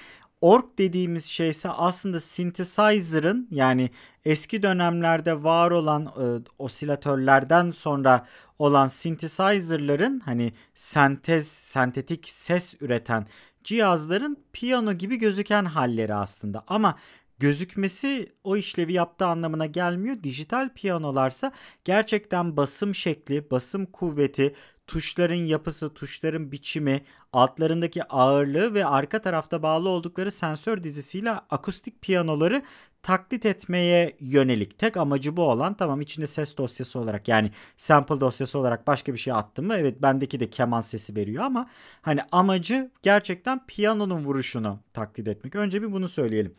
Org dediğimiz şeyse aslında synthesizer'ın yani eski dönemlerde var olan e, osilatörlerden sonra olan synthesizer'ların hani sentez sentetik ses üreten cihazların piyano gibi gözüken halleri aslında ama gözükmesi o işlevi yaptığı anlamına gelmiyor. Dijital piyanolarsa gerçekten basım şekli, basım kuvveti, tuşların yapısı, tuşların biçimi, altlarındaki ağırlığı ve arka tarafta bağlı oldukları sensör dizisiyle akustik piyanoları taklit etmeye yönelik. Tek amacı bu olan tamam içinde ses dosyası olarak yani sample dosyası olarak başka bir şey attım mı? Evet bendeki de keman sesi veriyor ama hani amacı gerçekten piyanonun vuruşunu taklit etmek. Önce bir bunu söyleyelim.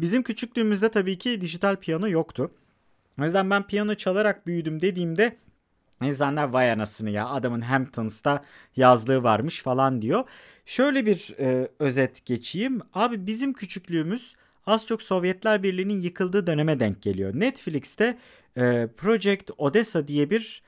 Bizim küçüklüğümüzde tabii ki dijital piyano yoktu. O yüzden ben piyano çalarak büyüdüm dediğimde İnsanlar vay anasını ya adamın Hamptons'ta yazlığı varmış falan diyor. Şöyle bir e, özet geçeyim. Abi bizim küçüklüğümüz az çok Sovyetler Birliği'nin yıkıldığı döneme denk geliyor. Netflix'te e, Project Odessa diye bir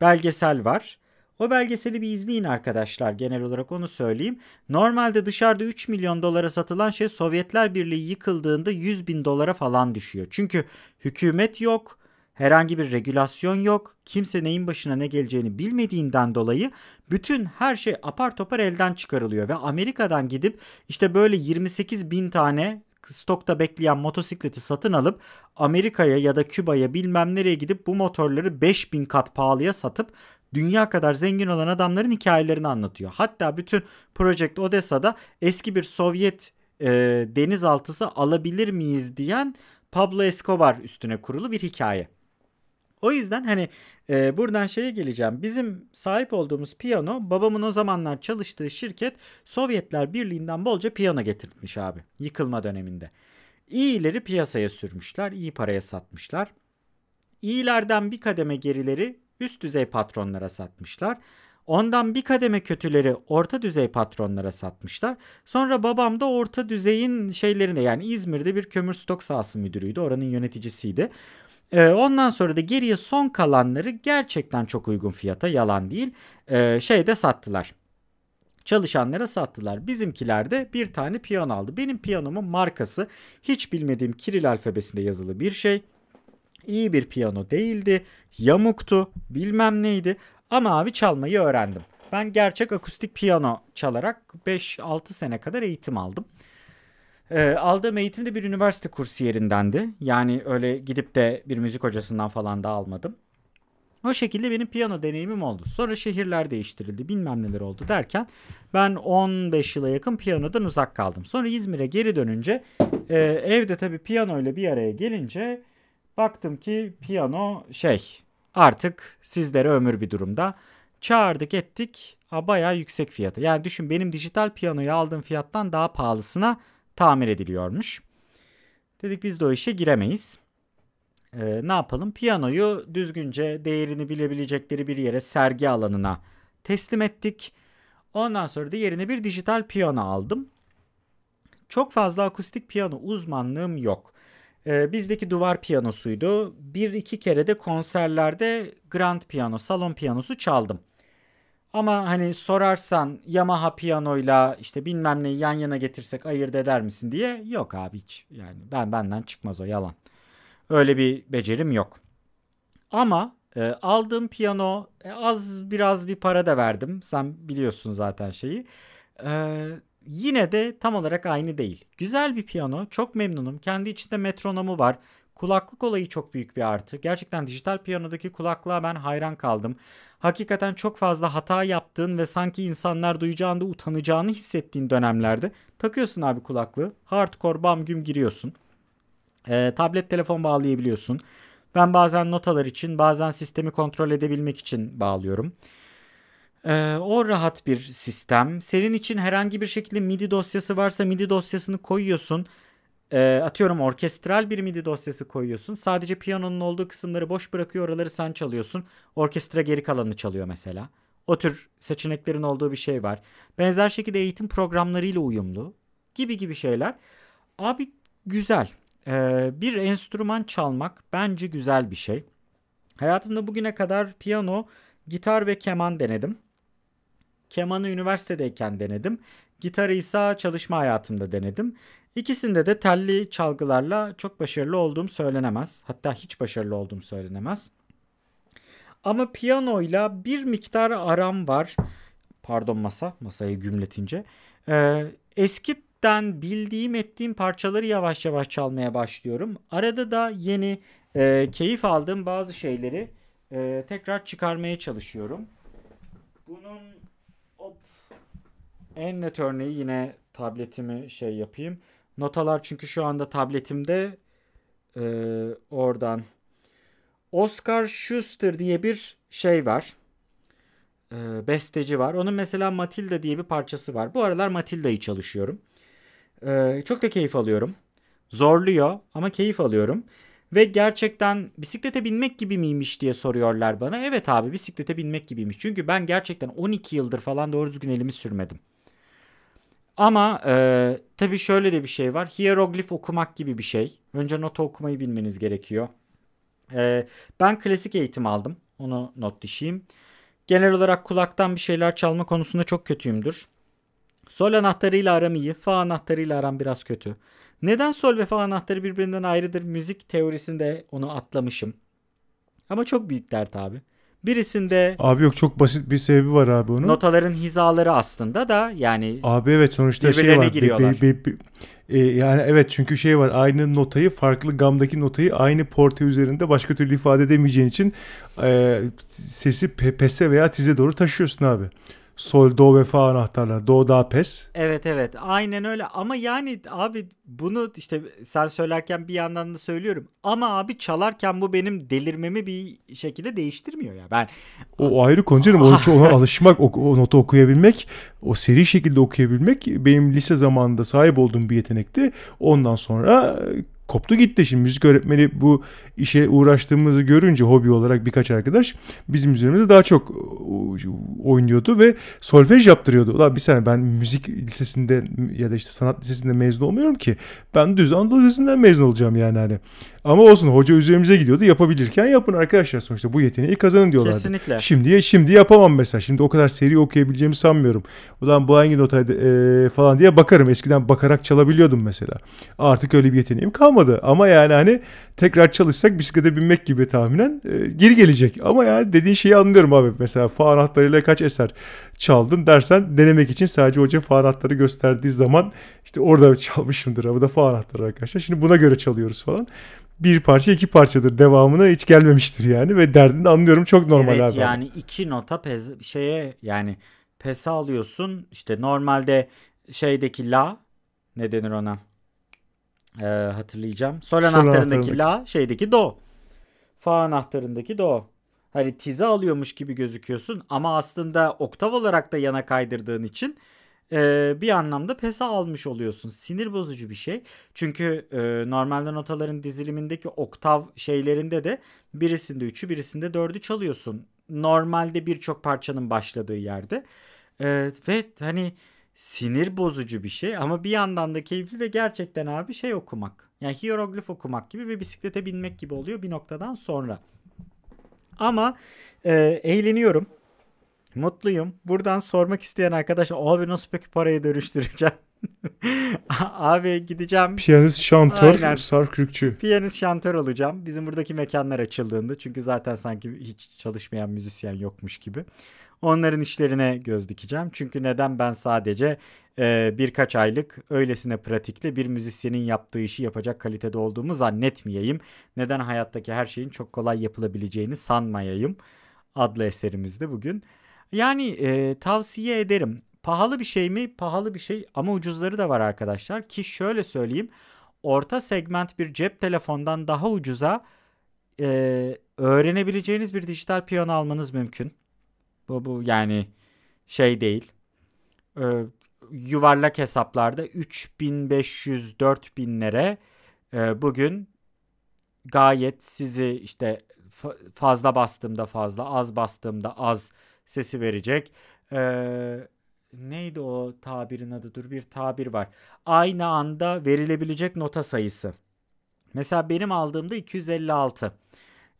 belgesel var. O belgeseli bir izleyin arkadaşlar genel olarak onu söyleyeyim. Normalde dışarıda 3 milyon dolara satılan şey Sovyetler Birliği yıkıldığında 100 bin dolara falan düşüyor. Çünkü hükümet yok, herhangi bir regülasyon yok, kimse neyin başına ne geleceğini bilmediğinden dolayı bütün her şey apar topar elden çıkarılıyor. Ve Amerika'dan gidip işte böyle 28 bin tane stokta bekleyen motosikleti satın alıp Amerika'ya ya da Küba'ya bilmem nereye gidip bu motorları 5000 kat pahalıya satıp dünya kadar zengin olan adamların hikayelerini anlatıyor. Hatta bütün Project Odessa'da eski bir Sovyet e, denizaltısı alabilir miyiz diyen Pablo Escobar üstüne kurulu bir hikaye. O yüzden hani e, buradan şeye geleceğim. Bizim sahip olduğumuz piyano babamın o zamanlar çalıştığı şirket Sovyetler Birliği'nden bolca piyano getirmiş abi yıkılma döneminde. İyileri piyasaya sürmüşler, iyi paraya satmışlar. İyilerden bir kademe gerileri üst düzey patronlara satmışlar. Ondan bir kademe kötüleri orta düzey patronlara satmışlar. Sonra babam da orta düzeyin şeylerine yani İzmir'de bir kömür stok sahası müdürüydü. Oranın yöneticisiydi. Ee, ondan sonra da geriye son kalanları gerçekten çok uygun fiyata yalan değil ee, şeyde sattılar. Çalışanlara sattılar. Bizimkiler de bir tane piyano aldı. Benim piyanomun markası hiç bilmediğim Kiril alfabesinde yazılı bir şey. İyi bir piyano değildi. Yamuktu. Bilmem neydi. Ama abi çalmayı öğrendim. Ben gerçek akustik piyano çalarak 5-6 sene kadar eğitim aldım. E, aldığım eğitim de bir üniversite kursiyerindendi. Yani öyle gidip de bir müzik hocasından falan da almadım. O şekilde benim piyano deneyimim oldu. Sonra şehirler değiştirildi bilmem neler oldu derken ben 15 yıla yakın piyanodan uzak kaldım. Sonra İzmir'e geri dönünce e, evde tabii piyano ile bir araya gelince baktım ki piyano şey artık sizlere ömür bir durumda. Çağırdık ettik ha, yüksek fiyatı. Yani düşün benim dijital piyanoyu aldığım fiyattan daha pahalısına tamir ediliyormuş. Dedik biz de o işe giremeyiz. Ee, ne yapalım? Piyanoyu düzgünce değerini bilebilecekleri bir yere sergi alanına teslim ettik. Ondan sonra da yerine bir dijital piyano aldım. Çok fazla akustik piyano uzmanlığım yok. Ee, bizdeki duvar piyanosuydu. Bir iki kere de konserlerde grand piyano, salon piyanosu çaldım. Ama hani sorarsan Yamaha piyanoyla işte bilmem neyi yan yana getirsek ayırt eder misin diye yok abi hiç. Yani ben benden çıkmaz o yalan. Öyle bir becerim yok. Ama e, aldığım piyano e, az biraz bir para da verdim. Sen biliyorsun zaten şeyi. E, yine de tam olarak aynı değil. Güzel bir piyano. Çok memnunum. Kendi içinde metronomu var. Kulaklık olayı çok büyük bir artı. Gerçekten dijital piyanodaki kulaklığa ben hayran kaldım. Hakikaten çok fazla hata yaptığın ve sanki insanlar duyacağında utanacağını hissettiğin dönemlerde takıyorsun abi kulaklığı. Hardcore bam güm giriyorsun. Ee, tablet telefon bağlayabiliyorsun. Ben bazen notalar için bazen sistemi kontrol edebilmek için bağlıyorum. Ee, o rahat bir sistem. Senin için herhangi bir şekilde MIDI dosyası varsa MIDI dosyasını koyuyorsun e, atıyorum orkestral bir MIDI dosyası koyuyorsun. Sadece piyanonun olduğu kısımları boş bırakıyor oraları sen çalıyorsun. Orkestra geri kalanını çalıyor mesela. O tür seçeneklerin olduğu bir şey var. Benzer şekilde eğitim programlarıyla uyumlu gibi gibi şeyler. Abi güzel. Ee, bir enstrüman çalmak bence güzel bir şey. Hayatımda bugüne kadar piyano, gitar ve keman denedim. Kemanı üniversitedeyken denedim. Gitarı ise çalışma hayatımda denedim. İkisinde de telli çalgılarla çok başarılı olduğum söylenemez. Hatta hiç başarılı olduğum söylenemez. Ama piyanoyla bir miktar aram var. Pardon masa, masayı gümletince. Ee, eskiden bildiğim ettiğim parçaları yavaş yavaş çalmaya başlıyorum. Arada da yeni e, keyif aldığım bazı şeyleri e, tekrar çıkarmaya çalışıyorum. Bunun hop, en net örneği yine tabletimi şey yapayım. Notalar çünkü şu anda tabletimde e, oradan Oscar Schuster diye bir şey var. E, besteci var. Onun mesela Matilda diye bir parçası var. Bu aralar Matilda'yı çalışıyorum. E, çok da keyif alıyorum. Zorluyor ama keyif alıyorum. Ve gerçekten bisiklete binmek gibi miymiş diye soruyorlar bana. Evet abi bisiklete binmek gibiymiş. Çünkü ben gerçekten 12 yıldır falan doğru düzgün elimi sürmedim. Ama e, tabii şöyle de bir şey var. Hieroglif okumak gibi bir şey. Önce nota okumayı bilmeniz gerekiyor. E, ben klasik eğitim aldım. Onu not düşeyim. Genel olarak kulaktan bir şeyler çalma konusunda çok kötüyümdür. Sol anahtarıyla aram iyi. Fa anahtarıyla aram biraz kötü. Neden sol ve fa anahtarı birbirinden ayrıdır? Müzik teorisinde onu atlamışım. Ama çok büyük dert abi. Birisinde Abi yok çok basit bir sebebi var abi onun. notaların hizaları aslında da yani Abi evet sonuçta şey Birbirlerine var. giriyorlar. e, yani evet çünkü şey var aynı notayı farklı gamdaki notayı aynı porte üzerinde başka türlü ifade edemeyeceğin için e, sesi pe- pese veya tize doğru taşıyorsun abi. Sol, do ve fa anahtarlar. Do daha pes. Evet evet aynen öyle ama yani abi bunu işte sen söylerken bir yandan da söylüyorum ama abi çalarken bu benim delirmemi bir şekilde değiştirmiyor ya ben O, ayrı konu canım. Ona, ona alışmak, o, o notu okuyabilmek, o seri şekilde okuyabilmek benim lise zamanında sahip olduğum bir yetenekti. Ondan sonra koptu gitti. Şimdi müzik öğretmeni bu işe uğraştığımızı görünce hobi olarak birkaç arkadaş bizim üzerimizde daha çok e, oynuyordu ve solfej yaptırıyordu. Ulan bir saniye ben müzik lisesinde ya da işte sanat lisesinde mezun olmuyorum ki. Ben düz Anadolu Lisesi'nden mezun olacağım yani hani. Ama olsun hoca üzerimize gidiyordu. Yapabilirken yapın arkadaşlar sonuçta bu yeteneği kazanın diyorlardı. kesinlikle Şimdiye şimdi yapamam mesela. Şimdi o kadar seri okuyabileceğimi sanmıyorum. Ulan bu hangi notaydı eee, falan diye bakarım. Eskiden bakarak çalabiliyordum mesela. Artık öyle bir yeteneğim kalmadı. Ama yani hani tekrar çalışsak bisiklete binmek gibi tahminen eee, geri gelecek. Ama yani dediğin şeyi anlıyorum abi. Mesela fa anahtarıyla kaç eser çaldın dersen denemek için sadece hoca fa anahtarı gösterdiği zaman işte orada çalmışımdır. Bu da fa anahtarı arkadaşlar. Şimdi buna göre çalıyoruz falan. Bir parça iki parçadır. Devamına hiç gelmemiştir yani ve derdini anlıyorum. Çok normal evet abi. yani iki nota pez şeye yani pese alıyorsun işte normalde şeydeki la ne denir ona Ee, hatırlayacağım sol anahtarındaki anahtarındaki. la şeydeki do fa anahtarındaki do hani tize alıyormuş gibi gözüküyorsun ama aslında oktav olarak da yana kaydırdığın için e, bir anlamda pese almış oluyorsun. Sinir bozucu bir şey. Çünkü e, normalde notaların dizilimindeki oktav şeylerinde de birisinde 3'ü birisinde 4'ü çalıyorsun. Normalde birçok parçanın başladığı yerde. E, ve hani sinir bozucu bir şey ama bir yandan da keyifli ve gerçekten abi şey okumak. Yani hieroglif okumak gibi ve bisiklete binmek gibi oluyor bir noktadan sonra. Ama e, eğleniyorum. Mutluyum. Buradan sormak isteyen arkadaş abi nasıl peki parayı dönüştüreceğim? abi gideceğim Piyanist, şantör, Aynen. sarkürkçü. piyanist şantör olacağım. Bizim buradaki mekanlar açıldığında çünkü zaten sanki hiç çalışmayan müzisyen yokmuş gibi. Onların işlerine göz dikeceğim. Çünkü neden ben sadece e, birkaç aylık öylesine pratikle bir müzisyenin yaptığı işi yapacak kalitede olduğumu zannetmeyeyim. Neden hayattaki her şeyin çok kolay yapılabileceğini sanmayayım adlı eserimizde bugün. Yani e, tavsiye ederim. Pahalı bir şey mi? Pahalı bir şey ama ucuzları da var arkadaşlar. Ki şöyle söyleyeyim. Orta segment bir cep telefondan daha ucuza e, öğrenebileceğiniz bir dijital piyano almanız mümkün. Bu, bu yani şey değil. E, yuvarlak hesaplarda 3500-4000'lere e, bugün gayet sizi işte fa- fazla bastığımda fazla, az bastığımda az sesi verecek. Ee, neydi o tabirin adı? Dur bir tabir var. Aynı anda verilebilecek nota sayısı. Mesela benim aldığımda 256.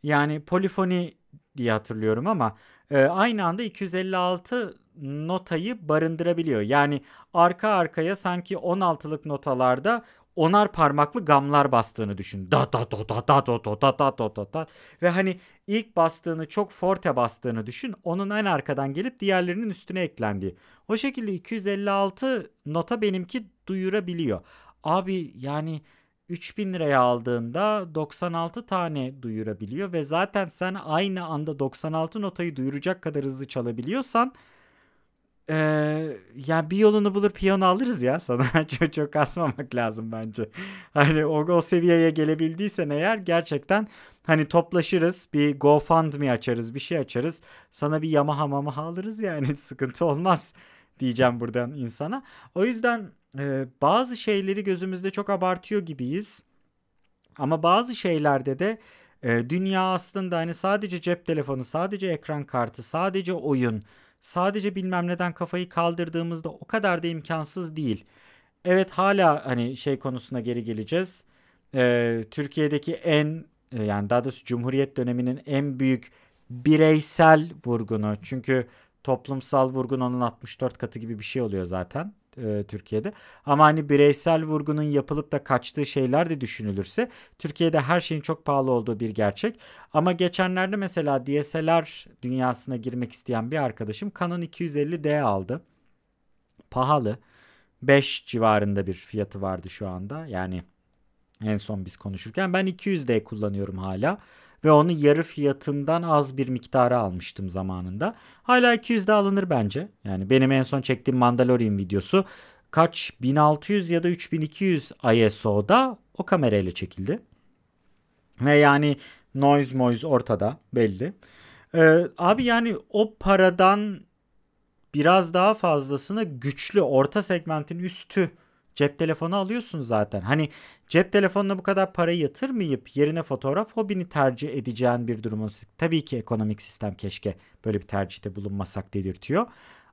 Yani polifoni diye hatırlıyorum ama ee, aynı anda 256 notayı barındırabiliyor. Yani arka arkaya sanki 16'lık notalarda onar parmaklı gamlar bastığını düşün. Da da do da da do do da da do da da. Ve hani ilk bastığını çok forte bastığını düşün. Onun en arkadan gelip diğerlerinin üstüne eklendiği. O şekilde 256 nota benimki duyurabiliyor. Abi yani 3000 liraya aldığında 96 tane duyurabiliyor ve zaten sen aynı anda 96 notayı duyuracak kadar hızlı çalabiliyorsan ee, yani bir yolunu bulur piyano alırız ya sana. çok, çok kasmamak lazım bence. Hani o, o seviyeye gelebildiysen eğer gerçekten hani toplaşırız. Bir GoFundMe açarız. Bir şey açarız. Sana bir Yamaha mamaha alırız yani. Sıkıntı olmaz diyeceğim buradan insana. O yüzden e, bazı şeyleri gözümüzde çok abartıyor gibiyiz. Ama bazı şeylerde de e, dünya aslında hani sadece cep telefonu, sadece ekran kartı, sadece oyun, sadece bilmem neden kafayı kaldırdığımızda o kadar da imkansız değil. Evet hala hani şey konusuna geri geleceğiz. Ee, Türkiye'deki en e, yani daha doğrusu Cumhuriyet döneminin en büyük bireysel vurgunu. Çünkü toplumsal vurgun onun 64 katı gibi bir şey oluyor zaten e, Türkiye'de. Ama hani bireysel vurgunun yapılıp da kaçtığı şeyler de düşünülürse Türkiye'de her şeyin çok pahalı olduğu bir gerçek. Ama geçenlerde mesela DSLR dünyasına girmek isteyen bir arkadaşım Canon 250D aldı. Pahalı. 5 civarında bir fiyatı vardı şu anda. Yani en son biz konuşurken ben 200D kullanıyorum hala ve onu yarı fiyatından az bir miktara almıştım zamanında. Hala 200'de alınır bence. Yani benim en son çektiğim Mandalorian videosu kaç 1600 ya da 3200 ISO'da o kamerayla çekildi. Ve yani noise noise ortada belli. Ee, abi yani o paradan biraz daha fazlasını güçlü orta segmentin üstü cep telefonu alıyorsun zaten. Hani cep telefonuna bu kadar para yatırmayıp yerine fotoğraf hobini tercih edeceğin bir durumun tabii ki ekonomik sistem keşke böyle bir tercihte bulunmasak dedirtiyor.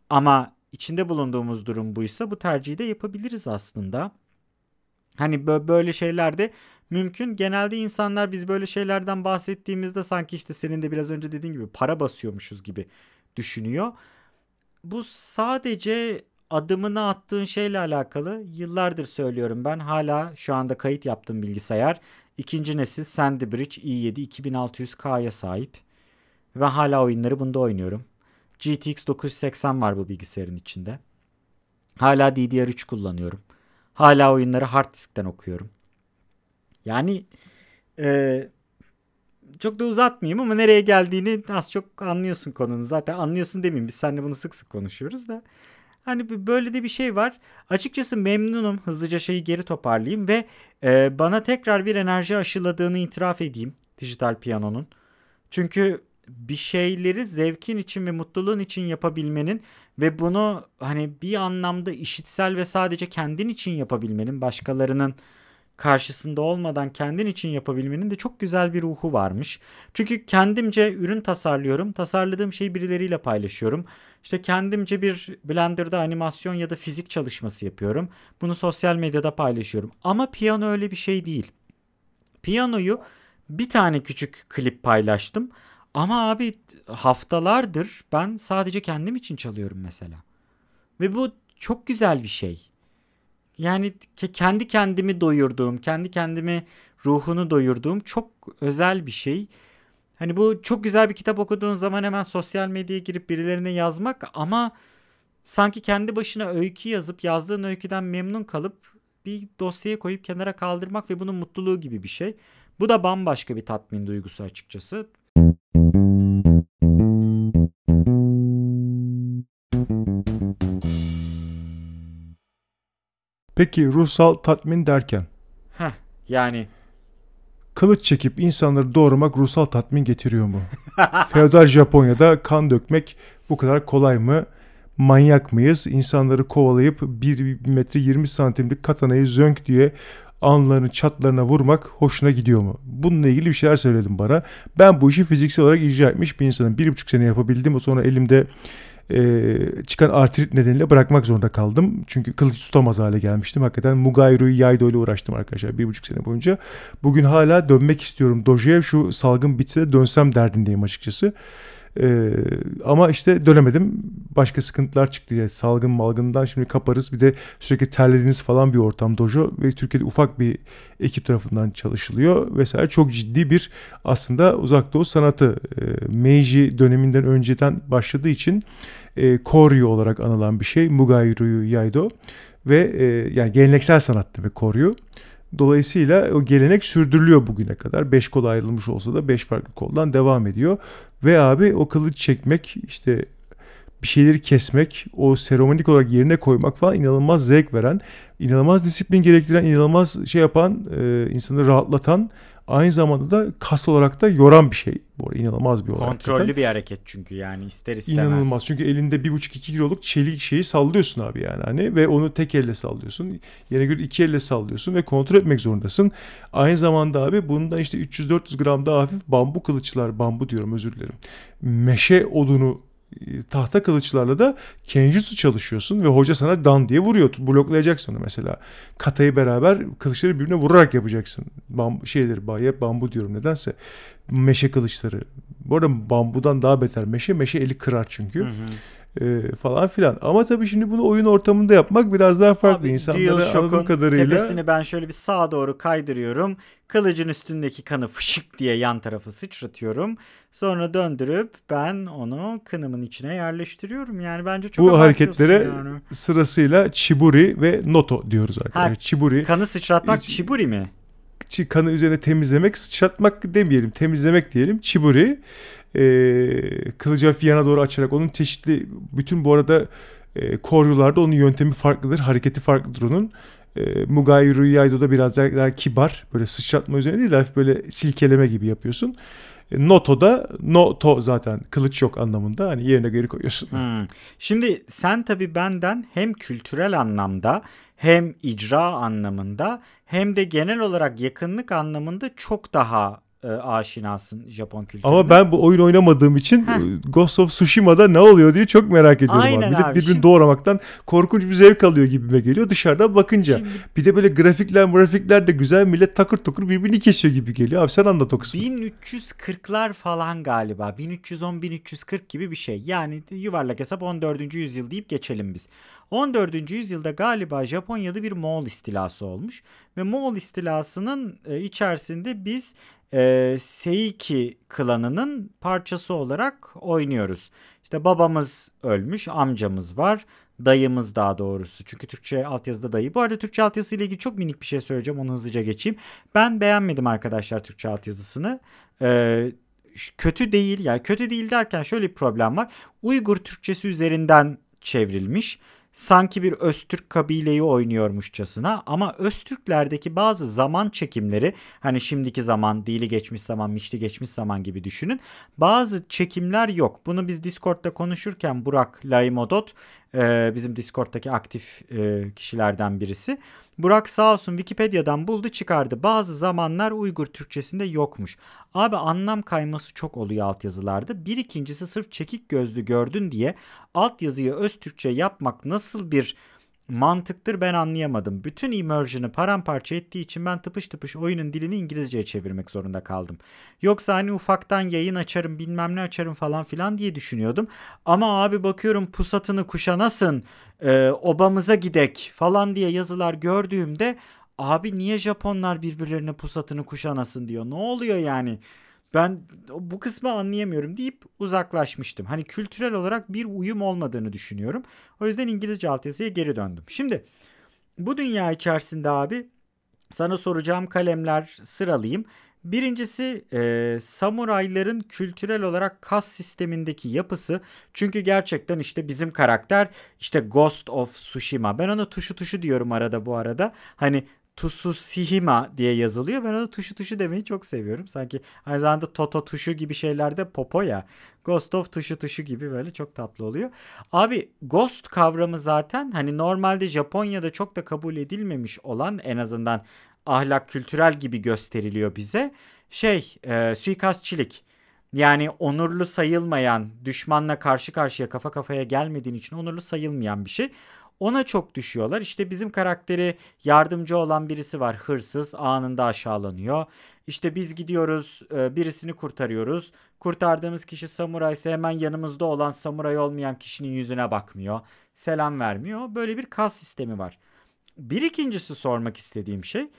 Ama içinde bulunduğumuz durum buysa bu tercihi de yapabiliriz aslında. Hani böyle şeylerde mümkün. Genelde insanlar biz böyle şeylerden bahsettiğimizde sanki işte senin de biraz önce dediğin gibi para basıyormuşuz gibi düşünüyor. Bu sadece adımını attığın şeyle alakalı yıllardır söylüyorum ben. Hala şu anda kayıt yaptığım bilgisayar ikinci nesil Sandy Bridge i7 2600K'ya sahip. Ve hala oyunları bunda oynuyorum. GTX 980 var bu bilgisayarın içinde. Hala DDR3 kullanıyorum. Hala oyunları hard diskten okuyorum. Yani e, çok da uzatmayayım ama nereye geldiğini az çok anlıyorsun konunun. Zaten anlıyorsun demeyeyim. Biz seninle bunu sık sık konuşuyoruz da. Hani böyle de bir şey var. Açıkçası memnunum. Hızlıca şeyi geri toparlayayım ve e, bana tekrar bir enerji aşıladığını itiraf edeyim dijital piyanonun. Çünkü bir şeyleri zevkin için ve mutluluğun için yapabilmenin ve bunu hani bir anlamda işitsel ve sadece kendin için yapabilmenin başkalarının karşısında olmadan kendin için yapabilmenin de çok güzel bir ruhu varmış. Çünkü kendimce ürün tasarlıyorum. Tasarladığım şeyi birileriyle paylaşıyorum. İşte kendimce bir Blender'da animasyon ya da fizik çalışması yapıyorum. Bunu sosyal medyada paylaşıyorum. Ama piyano öyle bir şey değil. Piyanoyu bir tane küçük klip paylaştım. Ama abi haftalardır ben sadece kendim için çalıyorum mesela. Ve bu çok güzel bir şey. Yani kendi kendimi doyurduğum, kendi kendimi ruhunu doyurduğum çok özel bir şey. Hani bu çok güzel bir kitap okuduğun zaman hemen sosyal medyaya girip birilerine yazmak ama sanki kendi başına öykü yazıp yazdığın öyküden memnun kalıp bir dosyaya koyup kenara kaldırmak ve bunun mutluluğu gibi bir şey. Bu da bambaşka bir tatmin duygusu açıkçası. Peki ruhsal tatmin derken? Heh, yani Kılıç çekip insanları doğurmak ruhsal tatmin getiriyor mu? Feodal Japonya'da kan dökmek bu kadar kolay mı? Manyak mıyız? İnsanları kovalayıp 1 metre 20 santimlik katanayı zönk diye anlarının çatlarına vurmak hoşuna gidiyor mu? Bununla ilgili bir şeyler söyledim bana. Ben bu işi fiziksel olarak icra etmiş bir insanım. Bir buçuk sene yapabildim. Sonra elimde e, çıkan artrit nedeniyle bırakmak zorunda kaldım. Çünkü kılıç tutamaz hale gelmiştim. Hakikaten Mugairu'yu Yaido ile uğraştım arkadaşlar bir buçuk sene boyunca. Bugün hala dönmek istiyorum Dojo'ya. Şu salgın bitse de dönsem derdindeyim açıkçası. Ee, ama işte dönemedim. başka sıkıntılar çıktı. Yani salgın malgından şimdi kaparız. Bir de sürekli terlediğiniz falan bir ortam dojo ve Türkiye'de ufak bir ekip tarafından çalışılıyor vesaire. Çok ciddi bir aslında uzak doğu sanatı e, Meiji döneminden önceden başladığı için e, Koryu olarak anılan bir şey. Mugai Ryu Yaido ve e, yani geleneksel sanat demek Koryu. Dolayısıyla o gelenek sürdürülüyor bugüne kadar. Beş kol ayrılmış olsa da beş farklı koldan devam ediyor. Ve abi o kılıç çekmek işte bir şeyleri kesmek, o seremonik olarak yerine koymak falan inanılmaz zevk veren, inanılmaz disiplin gerektiren, inanılmaz şey yapan, e, insanı rahatlatan, aynı zamanda da kas olarak da yoran bir şey. Bu arada inanılmaz bir olay. Kontrollü hakikaten. bir hareket çünkü yani ister istemez. İnanılmaz. Çünkü elinde bir buçuk iki kiloluk çelik şeyi sallıyorsun abi yani hani ve onu tek elle sallıyorsun. Yine göre iki elle sallıyorsun ve kontrol etmek zorundasın. Aynı zamanda abi bundan işte 300-400 gram daha hafif bambu kılıçlar, bambu diyorum özür dilerim. Meşe odunu tahta kılıçlarla da kenjutsu çalışıyorsun ve hoca sana dan diye vuruyor. Bloklayacaksın onu mesela. Katayı beraber kılıçları birbirine vurarak yapacaksın. Bambu, şeyleri bayağı bambu diyorum nedense. Meşe kılıçları. Bu arada bambudan daha beter meşe. Meşe eli kırar çünkü. Hı hı. Ee, falan filan. Ama tabii şimdi bunu oyun ortamında yapmak biraz daha farklı. Abi, İnsanlara anladığım kadarıyla tepesini ben şöyle bir sağa doğru kaydırıyorum. Kılıcın üstündeki kanı fışık diye yan tarafı sıçratıyorum. Sonra döndürüp ben onu kınımın içine yerleştiriyorum. Yani bence çok bu hareketlere yani. sırasıyla chiburi ve noto diyoruz arkadaşlar. Ha, Chiburi Kanı sıçratmak Hiç- çiburi mi? kanı üzerine temizlemek, sıçratmak demeyelim, temizlemek diyelim. Chiburi e, kılıcı hafif yana doğru açarak onun çeşitli bütün bu arada e, koryularda onun yöntemi farklıdır, hareketi farklıdır onun. E, Mugai Rüyaido'da biraz daha, daha kibar, böyle sıçratma üzerine değil, hafif böyle silkeleme gibi yapıyorsun. E, Noto'da, Noto zaten kılıç yok anlamında. Hani yerine geri koyuyorsun. Hmm. Şimdi sen tabii benden hem kültürel anlamda hem icra anlamında hem de genel olarak yakınlık anlamında çok daha e, aşinasın Japon kültürüne. Ama ben bu oyun oynamadığım için Heh. Ghost of Tsushima'da ne oluyor diye çok merak ediyorum. Aynen abi. Millet abi. birbirini Şimdi- doğramaktan korkunç bir zevk alıyor gibime geliyor dışarıdan bakınca. Şimdi Bir de böyle grafikler grafikler de güzel millet takır tukur birbirini kesiyor gibi geliyor. Abi sen anlat o kısmı. 1340'lar falan galiba. 1310-1340 gibi bir şey. Yani yuvarlak hesap 14. yüzyıl deyip geçelim biz. 14. yüzyılda galiba Japonya'da bir Moğol istilası olmuş. Ve Moğol istilasının e, içerisinde biz e, Seiki klanının parçası olarak oynuyoruz. İşte babamız ölmüş, amcamız var. Dayımız daha doğrusu. Çünkü Türkçe altyazıda dayı. Bu arada Türkçe altyazı ile ilgili çok minik bir şey söyleyeceğim. Onu hızlıca geçeyim. Ben beğenmedim arkadaşlar Türkçe altyazısını. Ee, kötü değil. Yani kötü değil derken şöyle bir problem var. Uygur Türkçesi üzerinden çevrilmiş. Sanki bir Öztürk kabileyi oynuyormuşçasına ama Öztürklerdeki bazı zaman çekimleri hani şimdiki zaman, dili geçmiş zaman, mişli geçmiş zaman gibi düşünün. Bazı çekimler yok. Bunu biz Discord'da konuşurken Burak Laimodot bizim Discord'daki aktif kişilerden birisi. Burak sağ olsun Wikipedia'dan buldu çıkardı. Bazı zamanlar Uygur Türkçesinde yokmuş. Abi anlam kayması çok oluyor altyazılarda. Bir ikincisi sırf çekik gözlü gördün diye altyazıyı öz Türkçe yapmak nasıl bir mantıktır ben anlayamadım. Bütün immersion'ı paramparça ettiği için ben tıpış tıpış oyunun dilini İngilizceye çevirmek zorunda kaldım. Yoksa hani ufaktan yayın açarım bilmem ne açarım falan filan diye düşünüyordum. Ama abi bakıyorum pusatını kuşanasın, e, obamıza gidek falan diye yazılar gördüğümde abi niye Japonlar birbirlerine pusatını kuşanasın diyor. Ne oluyor yani? Ben bu kısmı anlayamıyorum deyip uzaklaşmıştım. Hani kültürel olarak bir uyum olmadığını düşünüyorum. O yüzden İngilizce altyazıya geri döndüm. Şimdi bu dünya içerisinde abi sana soracağım kalemler sıralayayım. Birincisi e, samurayların kültürel olarak kas sistemindeki yapısı. Çünkü gerçekten işte bizim karakter işte Ghost of Tsushima. Ben ona tuşu tuşu diyorum arada bu arada. Hani Tsushima diye yazılıyor. Ben ona tuşu tuşu demeyi çok seviyorum. Sanki aynı zamanda Toto tuşu gibi şeylerde popo ya. Ghost of tuşu tuşu gibi böyle çok tatlı oluyor. Abi ghost kavramı zaten hani normalde Japonya'da çok da kabul edilmemiş olan en azından ahlak kültürel gibi gösteriliyor bize. Şey e, suikastçilik. Yani onurlu sayılmayan, düşmanla karşı karşıya kafa kafaya gelmediğin için onurlu sayılmayan bir şey. Ona çok düşüyorlar. İşte bizim karakteri yardımcı olan birisi var. Hırsız anında aşağılanıyor. İşte biz gidiyoruz e, birisini kurtarıyoruz. Kurtardığımız kişi samuray ise hemen yanımızda olan samuray olmayan kişinin yüzüne bakmıyor. Selam vermiyor. Böyle bir kas sistemi var. Bir ikincisi sormak istediğim şey.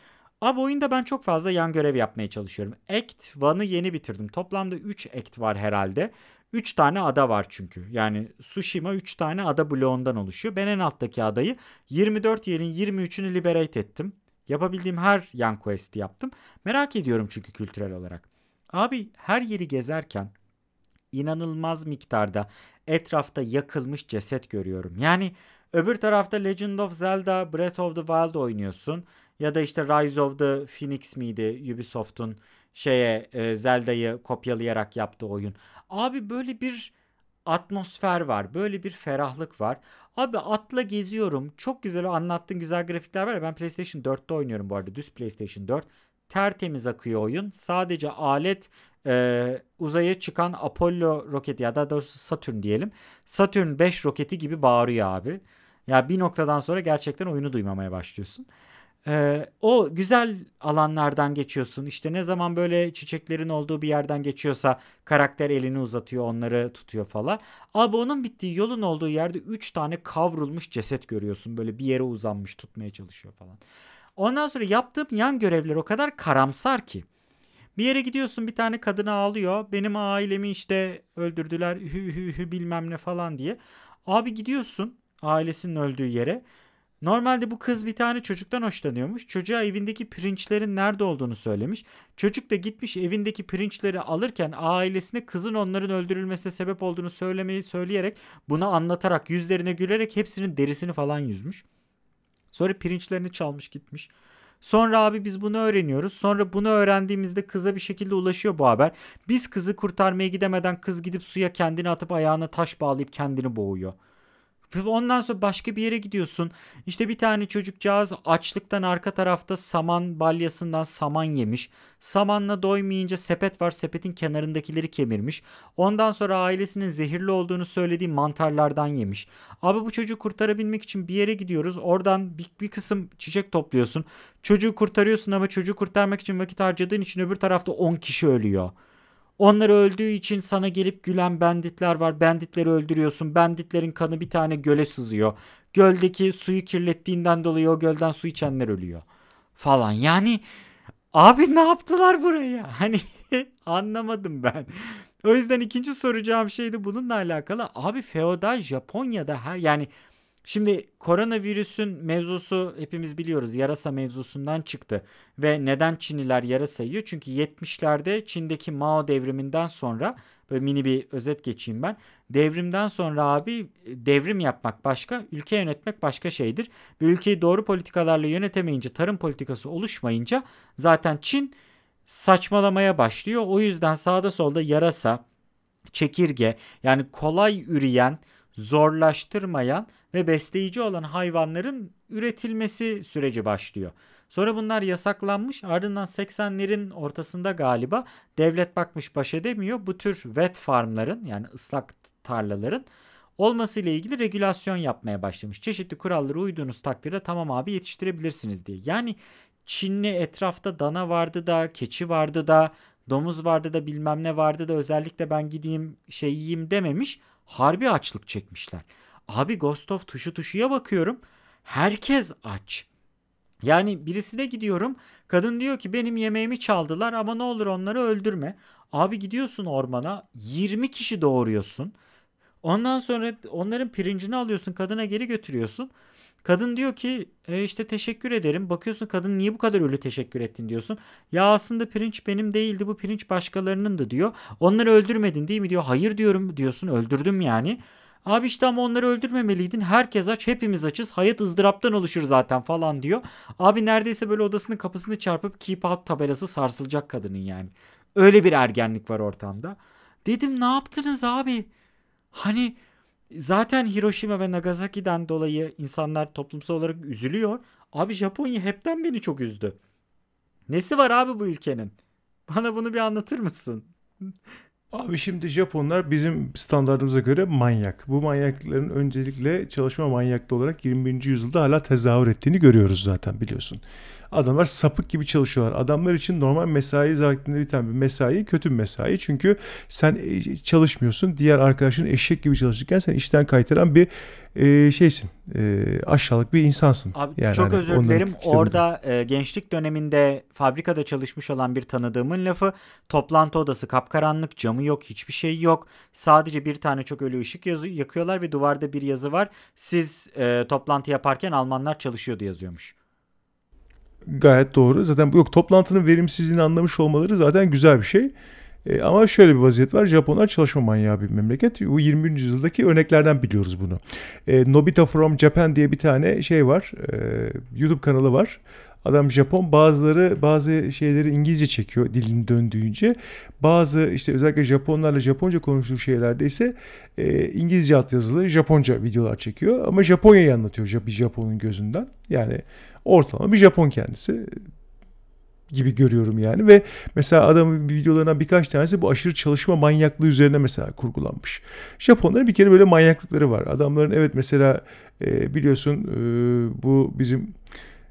Abi oyunda ben çok fazla yan görev yapmaya çalışıyorum. Act 1'ı yeni bitirdim. Toplamda 3 act var herhalde. 3 tane ada var çünkü. Yani Tsushima 3 tane ada bloğundan oluşuyor. Ben en alttaki adayı 24 yerin 23'ünü liberate ettim. Yapabildiğim her yan quest'i yaptım. Merak ediyorum çünkü kültürel olarak. Abi her yeri gezerken inanılmaz miktarda etrafta yakılmış ceset görüyorum. Yani öbür tarafta Legend of Zelda Breath of the Wild oynuyorsun. Ya da işte Rise of the Phoenix miydi Ubisoft'un şeye e, Zelda'yı kopyalayarak yaptığı oyun. Abi böyle bir atmosfer var. Böyle bir ferahlık var. Abi atla geziyorum. Çok güzel anlattığın güzel grafikler var. Ben PlayStation 4'te oynuyorum bu arada. Düz PlayStation 4. Tertemiz akıyor oyun. Sadece alet e, uzaya çıkan Apollo roketi ya da doğrusu Saturn diyelim. Saturn 5 roketi gibi bağırıyor abi. Ya bir noktadan sonra gerçekten oyunu duymamaya başlıyorsun. Ee, o güzel alanlardan geçiyorsun. İşte ne zaman böyle çiçeklerin olduğu bir yerden geçiyorsa karakter elini uzatıyor, onları tutuyor falan. Abi onun bittiği yolun olduğu yerde 3 tane kavrulmuş ceset görüyorsun. Böyle bir yere uzanmış tutmaya çalışıyor falan. Ondan sonra yaptığım yan görevler o kadar karamsar ki. Bir yere gidiyorsun bir tane kadını ağlıyor. Benim ailemi işte öldürdüler hü hü hü bilmem ne falan diye. Abi gidiyorsun ailesinin öldüğü yere. Normalde bu kız bir tane çocuktan hoşlanıyormuş. Çocuğa evindeki pirinçlerin nerede olduğunu söylemiş. Çocuk da gitmiş evindeki pirinçleri alırken ailesine kızın onların öldürülmesine sebep olduğunu söylemeyi söyleyerek bunu anlatarak yüzlerine gülerek hepsinin derisini falan yüzmüş. Sonra pirinçlerini çalmış gitmiş. Sonra abi biz bunu öğreniyoruz. Sonra bunu öğrendiğimizde kıza bir şekilde ulaşıyor bu haber. Biz kızı kurtarmaya gidemeden kız gidip suya kendini atıp ayağına taş bağlayıp kendini boğuyor. Ondan sonra başka bir yere gidiyorsun. İşte bir tane çocukcağız açlıktan arka tarafta saman balyasından saman yemiş. Samanla doymayınca sepet var. Sepetin kenarındakileri kemirmiş. Ondan sonra ailesinin zehirli olduğunu söylediği mantarlardan yemiş. Abi bu çocuğu kurtarabilmek için bir yere gidiyoruz. Oradan bir, bir kısım çiçek topluyorsun. Çocuğu kurtarıyorsun ama çocuğu kurtarmak için vakit harcadığın için öbür tarafta 10 kişi ölüyor. Onlar öldüğü için sana gelip gülen banditler var. Banditleri öldürüyorsun. Banditlerin kanı bir tane göle sızıyor. Göldeki suyu kirlettiğinden dolayı o gölden su içenler ölüyor. Falan. Yani abi ne yaptılar buraya? Hani anlamadım ben. O yüzden ikinci soracağım şey de bununla alakalı. Abi feodal Japonya'da her yani Şimdi koronavirüsün mevzusu hepimiz biliyoruz yarasa mevzusundan çıktı. Ve neden Çinliler yarasa yiyor? Çünkü 70'lerde Çin'deki Mao devriminden sonra böyle mini bir özet geçeyim ben. Devrimden sonra abi devrim yapmak başka, ülke yönetmek başka şeydir. Ve ülkeyi doğru politikalarla yönetemeyince, tarım politikası oluşmayınca zaten Çin saçmalamaya başlıyor. O yüzden sağda solda yarasa, çekirge yani kolay üreyen, zorlaştırmayan ve besleyici olan hayvanların üretilmesi süreci başlıyor. Sonra bunlar yasaklanmış ardından 80'lerin ortasında galiba devlet bakmış baş edemiyor. Bu tür wet farmların yani ıslak tarlaların olması ile ilgili regülasyon yapmaya başlamış. Çeşitli kurallara uyduğunuz takdirde tamam abi yetiştirebilirsiniz diye. Yani Çinli etrafta dana vardı da, keçi vardı da, domuz vardı da bilmem ne vardı da özellikle ben gideyim şey yiyeyim dememiş. Harbi açlık çekmişler. Abi Ghost of tuşu tuşuya bakıyorum. Herkes aç. Yani birisine gidiyorum. Kadın diyor ki benim yemeğimi çaldılar ama ne olur onları öldürme. Abi gidiyorsun ormana 20 kişi doğuruyorsun. Ondan sonra onların pirincini alıyorsun kadına geri götürüyorsun. Kadın diyor ki e işte teşekkür ederim. Bakıyorsun kadın niye bu kadar ölü teşekkür ettin diyorsun. Ya aslında pirinç benim değildi bu pirinç başkalarının da diyor. Onları öldürmedin değil mi diyor. Hayır diyorum diyorsun öldürdüm yani. Abi işte ama onları öldürmemeliydin. Herkes aç, hepimiz açız. Hayat ızdıraptan oluşur zaten falan diyor. Abi neredeyse böyle odasının kapısını çarpıp keep out tabelası sarsılacak kadının yani. Öyle bir ergenlik var ortamda. Dedim ne yaptınız abi? Hani zaten Hiroşima ve Nagasaki'den dolayı insanlar toplumsal olarak üzülüyor. Abi Japonya hepten beni çok üzdü. Nesi var abi bu ülkenin? Bana bunu bir anlatır mısın? Abi şimdi Japonlar bizim standartımıza göre manyak. Bu manyaklıkların öncelikle çalışma manyaklığı olarak 21. yüzyılda hala tezahür ettiğini görüyoruz zaten biliyorsun. Adamlar sapık gibi çalışıyorlar. Adamlar için normal mesai biten bir mesai kötü bir mesai. Çünkü sen e, çalışmıyorsun. Diğer arkadaşın eşek gibi çalışırken sen işten kaytaran bir e, şeysin. E, aşağılık bir insansın. Abi yani çok hani özür dilerim. Orada e, gençlik döneminde fabrikada çalışmış olan bir tanıdığımın lafı toplantı odası kapkaranlık, camı yok, hiçbir şey yok. Sadece bir tane çok ölü ışık yazı, yakıyorlar ve duvarda bir yazı var. Siz e, toplantı yaparken Almanlar çalışıyordu yazıyormuş. Gayet doğru. Zaten yok toplantının verimsizliğini anlamış olmaları zaten güzel bir şey. E, ama şöyle bir vaziyet var. Japonlar çalışma manyağı bir memleket. Bu 20. yüzyıldaki örneklerden biliyoruz bunu. E, Nobita from Japan diye bir tane şey var. E, YouTube kanalı var. Adam Japon bazıları bazı şeyleri İngilizce çekiyor dilini döndüğünce. Bazı işte özellikle Japonlarla Japonca konuştuğu şeylerde ise e, İngilizce altyazılı Japonca videolar çekiyor. Ama Japonya'yı anlatıyor bir Japon'un gözünden. Yani ortalama bir Japon kendisi gibi görüyorum yani ve mesela adamın videolarından birkaç tanesi bu aşırı çalışma manyaklığı üzerine mesela kurgulanmış. Japonların bir kere böyle manyaklıkları var. Adamların evet mesela e, biliyorsun e, bu bizim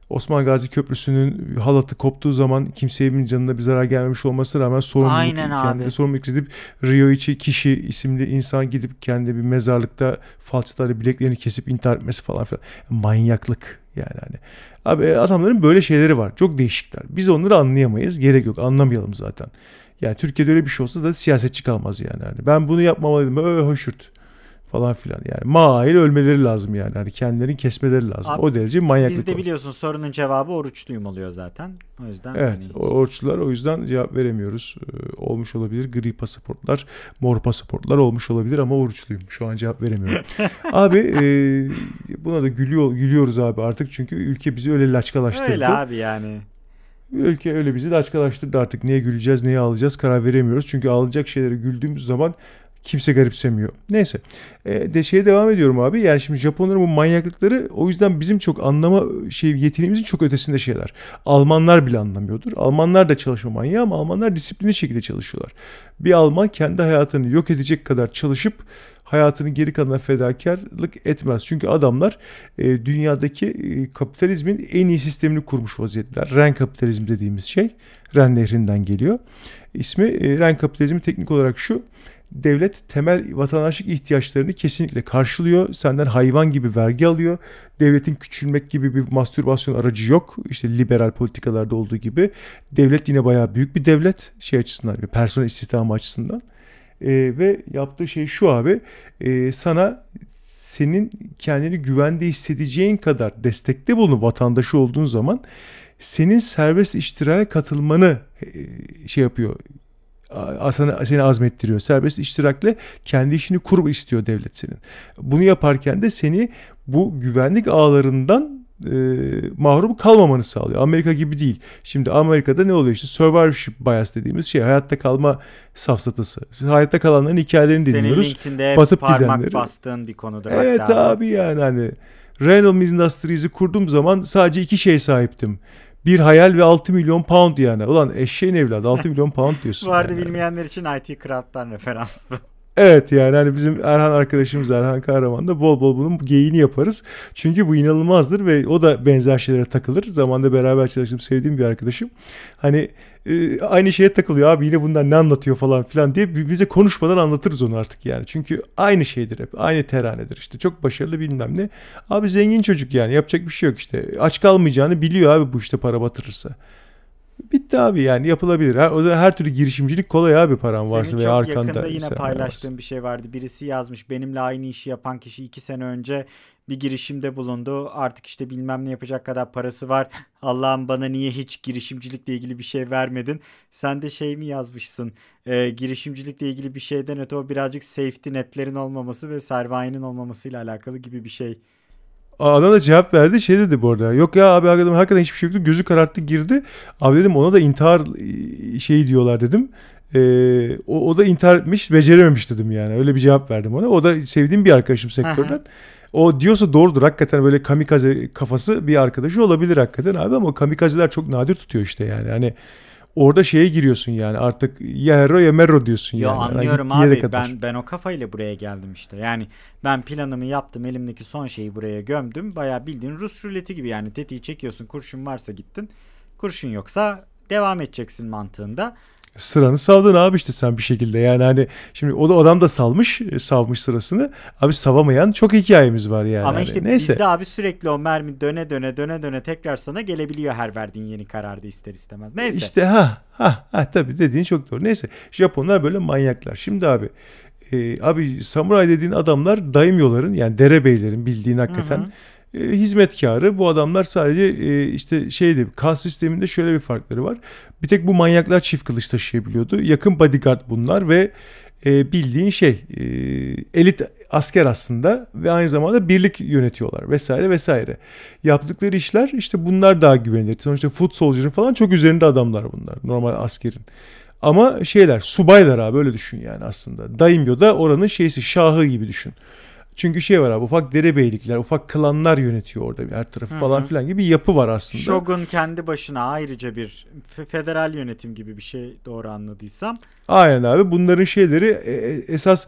Osman Gazi Köprüsü'nün halatı koptuğu zaman kimseye canına bir zarar gelmemiş olmasına rağmen sorumluluk Aynen kendi abi. sorumluluk edip Ryoichi kişi isimli insan gidip kendi bir mezarlıkta falçatarla bileklerini kesip intihar etmesi falan filan. Manyaklık yani hani. Abi e, adamların böyle şeyleri var. Çok değişikler. Biz onları anlayamayız. Gerek yok. Anlamayalım zaten. Yani Türkiye'de öyle bir şey olsa da siyasetçi kalmaz yani. yani ben bunu yapmamalıydım. Öyle hoşurt falan filan yani. Mail ölmeleri lazım yani. Hani kendilerini kesmeleri lazım. Abi, o derece manyaklık. Bizde biliyorsun sorunun cevabı oruçluyum oluyor zaten. O yüzden Evet. Hani... Oruçlular o yüzden cevap veremiyoruz. Ee, olmuş olabilir. Gri pasaportlar, mor pasaportlar olmuş olabilir ama oruçluyum. Şu an cevap veremiyorum. abi e, buna da gülüyor gülüyoruz abi artık çünkü ülke bizi öyle laçkalaştırdı. Öyle abi yani. Ülke öyle bizi laçkalaştırdı artık. Neye güleceğiz, neye alacağız karar veremiyoruz. Çünkü alınacak şeylere güldüğümüz zaman kimse garipsemiyor. Neyse. E, de şeye devam ediyorum abi. Yani şimdi Japonların bu manyaklıkları o yüzden bizim çok anlama şey yeteneğimizin çok ötesinde şeyler. Almanlar bile anlamıyordur. Almanlar da çalışma manyağı ama Almanlar disiplinli şekilde çalışıyorlar. Bir Alman kendi hayatını yok edecek kadar çalışıp hayatının geri kalanına fedakarlık etmez. Çünkü adamlar e, dünyadaki e, kapitalizmin en iyi sistemini kurmuş vaziyetler. Ren kapitalizm dediğimiz şey Ren nehrinden geliyor. İsmi e, Ren kapitalizmi teknik olarak şu devlet temel vatandaşlık ihtiyaçlarını kesinlikle karşılıyor. Senden hayvan gibi vergi alıyor. Devletin küçülmek gibi bir mastürbasyon aracı yok. İşte liberal politikalarda olduğu gibi. Devlet yine bayağı büyük bir devlet şey açısından, personel istihdamı açısından. E, ve yaptığı şey şu abi. E, sana senin kendini güvende hissedeceğin kadar destekte bulun vatandaşı olduğun zaman senin serbest iştiraya katılmanı e, şey yapıyor sana, seni azmettiriyor. Serbest iştirakle kendi işini kur istiyor devlet senin. Bunu yaparken de seni bu güvenlik ağlarından e, mahrum kalmamanı sağlıyor. Amerika gibi değil. Şimdi Amerika'da ne oluyor işte survivorship bias dediğimiz şey hayatta kalma safsatası. Hayatta kalanların hikayelerini Senin dinliyoruz. Senin Batıp parmak gidenleri. bastığın bir konudur. Evet hatta. abi yani hani Renault Industries'i kurduğum zaman sadece iki şey sahiptim bir hayal ve 6 milyon pound yani. Ulan eşeğin evladı 6 milyon pound diyorsun. Bu arada yani. bilmeyenler için IT Crowd'dan referans bu. Evet yani hani bizim Erhan arkadaşımız Erhan Kahraman da bol bol bunun geyini yaparız. Çünkü bu inanılmazdır ve o da benzer şeylere takılır. Zamanda beraber çalıştığım sevdiğim bir arkadaşım. Hani e, aynı şeye takılıyor abi yine bundan ne anlatıyor falan filan diye birbirimize konuşmadan anlatırız onu artık yani. Çünkü aynı şeydir hep aynı teranedir işte çok başarılı bilmem ne. Abi zengin çocuk yani yapacak bir şey yok işte aç kalmayacağını biliyor abi bu işte para batırırsa. Bitti abi yani yapılabilir. Her, o zaman her türlü girişimcilik kolay abi paran varsa veya arkanda. Senin çok yakında yine paylaştığın varsa. bir şey vardı. Birisi yazmış benimle aynı işi yapan kişi iki sene önce bir girişimde bulundu. Artık işte bilmem ne yapacak kadar parası var. Allah'ım bana niye hiç girişimcilikle ilgili bir şey vermedin? Sen de şey mi yazmışsın? E, girişimcilikle ilgili bir şeyden öte o birazcık safety netlerin olmaması ve sermayenin olmamasıyla alakalı gibi bir şey. Adam da cevap verdi şey dedi bu arada. Yok ya abi hakikaten, hakikaten hiçbir şey yoktu. Gözü kararttı girdi. Abi dedim ona da intihar şeyi diyorlar dedim. Ee, o, o da intihar etmiş becerememiş dedim yani. Öyle bir cevap verdim ona. O da sevdiğim bir arkadaşım sektörden. O diyorsa doğrudur. Hakikaten böyle kamikaze kafası bir arkadaşı olabilir hakikaten abi ama kamikazeler çok nadir tutuyor işte yani. Hani orada şeye giriyorsun yani artık ya hero ya merro diyorsun Yo yani. anlıyorum Gittiği yere abi kadar. ben ben o kafayla buraya geldim işte. Yani ben planımı yaptım elimdeki son şeyi buraya gömdüm. Bayağı bildiğin Rus ruleti gibi yani tetiği çekiyorsun kurşun varsa gittin. Kurşun yoksa devam edeceksin mantığında. Sıranı savdın abi işte sen bir şekilde yani hani şimdi o da adam da salmış e, savmış sırasını abi savamayan çok hikayemiz var yani. Ama Hani işte neyse. bizde abi sürekli o mermi döne döne döne döne tekrar sana gelebiliyor her verdiğin yeni kararda ister istemez. Neyse. İşte ha ha ha tabii dediğin çok doğru. Neyse Japonlar böyle manyaklar. Şimdi abi e, abi samuray dediğin adamlar daimyoların yani derebeylerin bildiğin hakikaten Hı hı. E, hizmetkarı. Bu adamlar sadece e, işte şeydi kas sisteminde şöyle bir farkları var. Bir tek bu manyaklar çift kılıç taşıyabiliyordu. Yakın bodyguard bunlar ve e, bildiğin şey elit asker aslında ve aynı zamanda birlik yönetiyorlar vesaire vesaire. Yaptıkları işler işte bunlar daha güvenilir. Sonuçta foot soldier'ın falan çok üzerinde adamlar bunlar normal askerin. Ama şeyler subaylar abi öyle düşün yani aslında. Daimyo da oranın şeysi şahı gibi düşün. Çünkü şey var abi ufak derebeylikler, ufak klanlar yönetiyor orada her tarafı Hı falan filan gibi bir yapı var aslında. Shogun kendi başına ayrıca bir fe- federal yönetim gibi bir şey doğru anladıysam. Aynen abi bunların şeyleri e, e, esas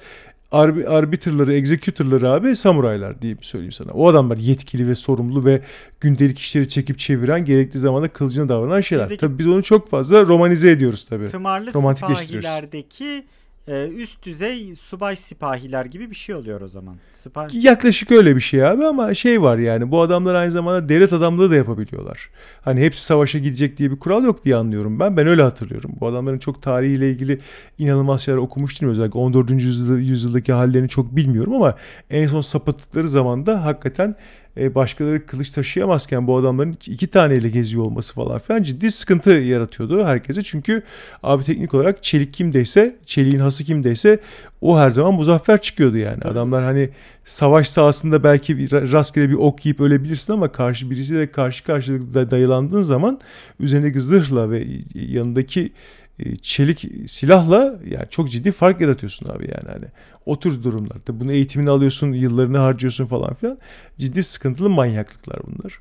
arbi, arbiterları, executor'ları abi samuraylar diyeyim söyleyeyim sana. O adamlar yetkili ve sorumlu ve gündelik işleri çekip çeviren gerektiği zamanda kılıcına davranan şeyler. Bizdeki- Tabii biz onu çok fazla romanize ediyoruz tabii. Tımarlı sipahilerdeki e, üst düzey subay sipahiler gibi bir şey oluyor o zaman. Sipahi... Yaklaşık öyle bir şey abi ama şey var yani bu adamlar aynı zamanda devlet adamlığı da yapabiliyorlar. Hani hepsi savaşa gidecek diye bir kural yok diye anlıyorum ben. Ben öyle hatırlıyorum. Bu adamların çok tarihiyle ilgili inanılmaz şeyler okumuştum. Özellikle 14. yüzyılda, yüzyıldaki hallerini çok bilmiyorum ama en son sapıttıkları zamanda hakikaten e, başkaları kılıç taşıyamazken bu adamların iki taneyle geziyor olması falan filan ciddi sıkıntı yaratıyordu herkese. Çünkü abi teknik olarak çelik kimdeyse, çeliğin hası kimdeyse o her zaman muzaffer çıkıyordu yani. Adamlar hani savaş sahasında belki rastgele bir ok yiyip ölebilirsin ama karşı birisiyle karşı karşıya da- dayılandığın zaman üzerindeki zırhla ve yanındaki e, çelik silahla yani çok ciddi fark yaratıyorsun abi yani hani o tür durumlarda bunu eğitimini alıyorsun yıllarını harcıyorsun falan filan ciddi sıkıntılı manyaklıklar bunlar.